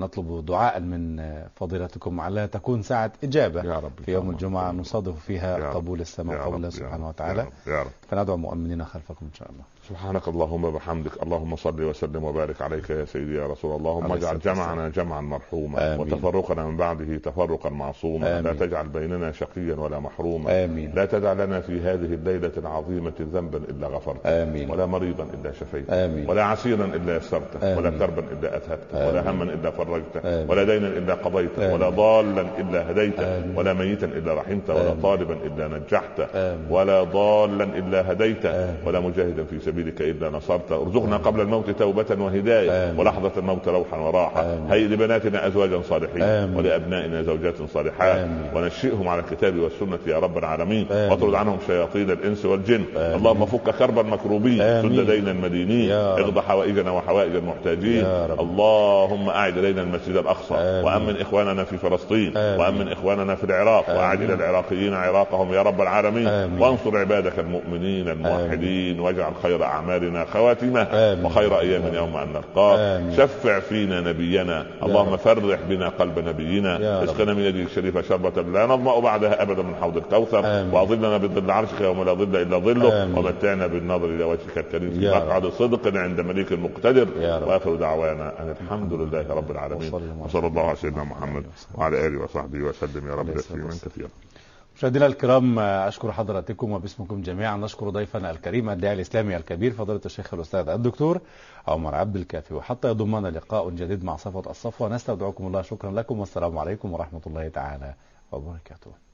نطلب دعاء من فضيلتكم على تكون ساعة إجابة يا رب في يوم الجمعة نصادف فيها. قبول السماء قول الله سبحانه وتعالى. يا رب، فندعو مؤمنين خلفكم إن شاء الله. سبحانك اللهم وبحمدك اللهم صل وسلم وبارك عليك يا سيدي يا رسول الله. اللهم اجعل. جمعنا جمعا مرحوما آمين. وتفرقنا من بعده تفرقا معصوما. آمين. لا تجعل بيننا شقيا ولا محروما. لا تدع لنا في هذه الليلة العظيمة ذنبا إلا غفرته. آمين. ولا مريضا إلا شفيته. آمين. ولا عسيرا إلا يسرته. ولا آمين. كربا إلا اذهبته ولا آمين. هما إلا فرجته. آمين. ولا دينا إلا آمين. ولا ضالا إلا آمين. ولا ميتا إلا رحمته ولا. طالبا إلا آمين. ولا ضالا إلا آمين. ولا مجاهدا في سبيلك إلا نصرته ارزقنا قبل الموت توبة وهداية. ولحظة الموت روحا وراحة. هيئ لبناتنا أزواجا صالحين. ولأبنائنا زوجات صالحات. ونشئهم على الكتاب والسنة يا رب العالمين. واطرد عنهم شياطين الإنس والجن. اللهم فك كرب المكروبين. سد دين المدينين. اقض حوائجنا وحوائج المحتاجين. اللهم أعد الينا المسجد الأقصى آمين. وأمن إخواننا في فلسطين آمين. وأمن إخواننا في العراق وأعد آمين. إلى العراقيين عراقهم يا رب العالمين آمين. وانصر عبادك المؤمنين الموحدين واجعل خير أعمالنا خواتمة. وخير أيام يوم أن نلقاك. شفع فينا نبينا اللهم. فرح بنا قلب نبينا. اسقنا من يدك الشريفه شربة لا نظمأ بعدها أبدا من حوض الكوثر. وأظلنا بظل عرشك يوم لا ظل إلا ظله. ومتعنا بالنظر إلى وجهك الكريم في. مقعد صدق عند مليك مقتدر. وآخر دعوانا أن الحمد لله رب العالمين وصلى الله وصلى الله على سيدنا محمد. وعلى آله وصحبه وسلم. يا رب تسليما. كثيرا. مشاهدينا الكرام أشكر حضراتكم وباسمكم جميعا. نشكر ضيفنا الكريم الداعي الإسلامي الكبير فضيلة الشيخ الأستاذ الدكتور عمر عبد الكافي. وحتى يضمنا لقاء جديد مع صفوة الصفوة. نستودعكم الله. شكرا لكم. والسلام عليكم ورحمة الله تعالى وبركاته.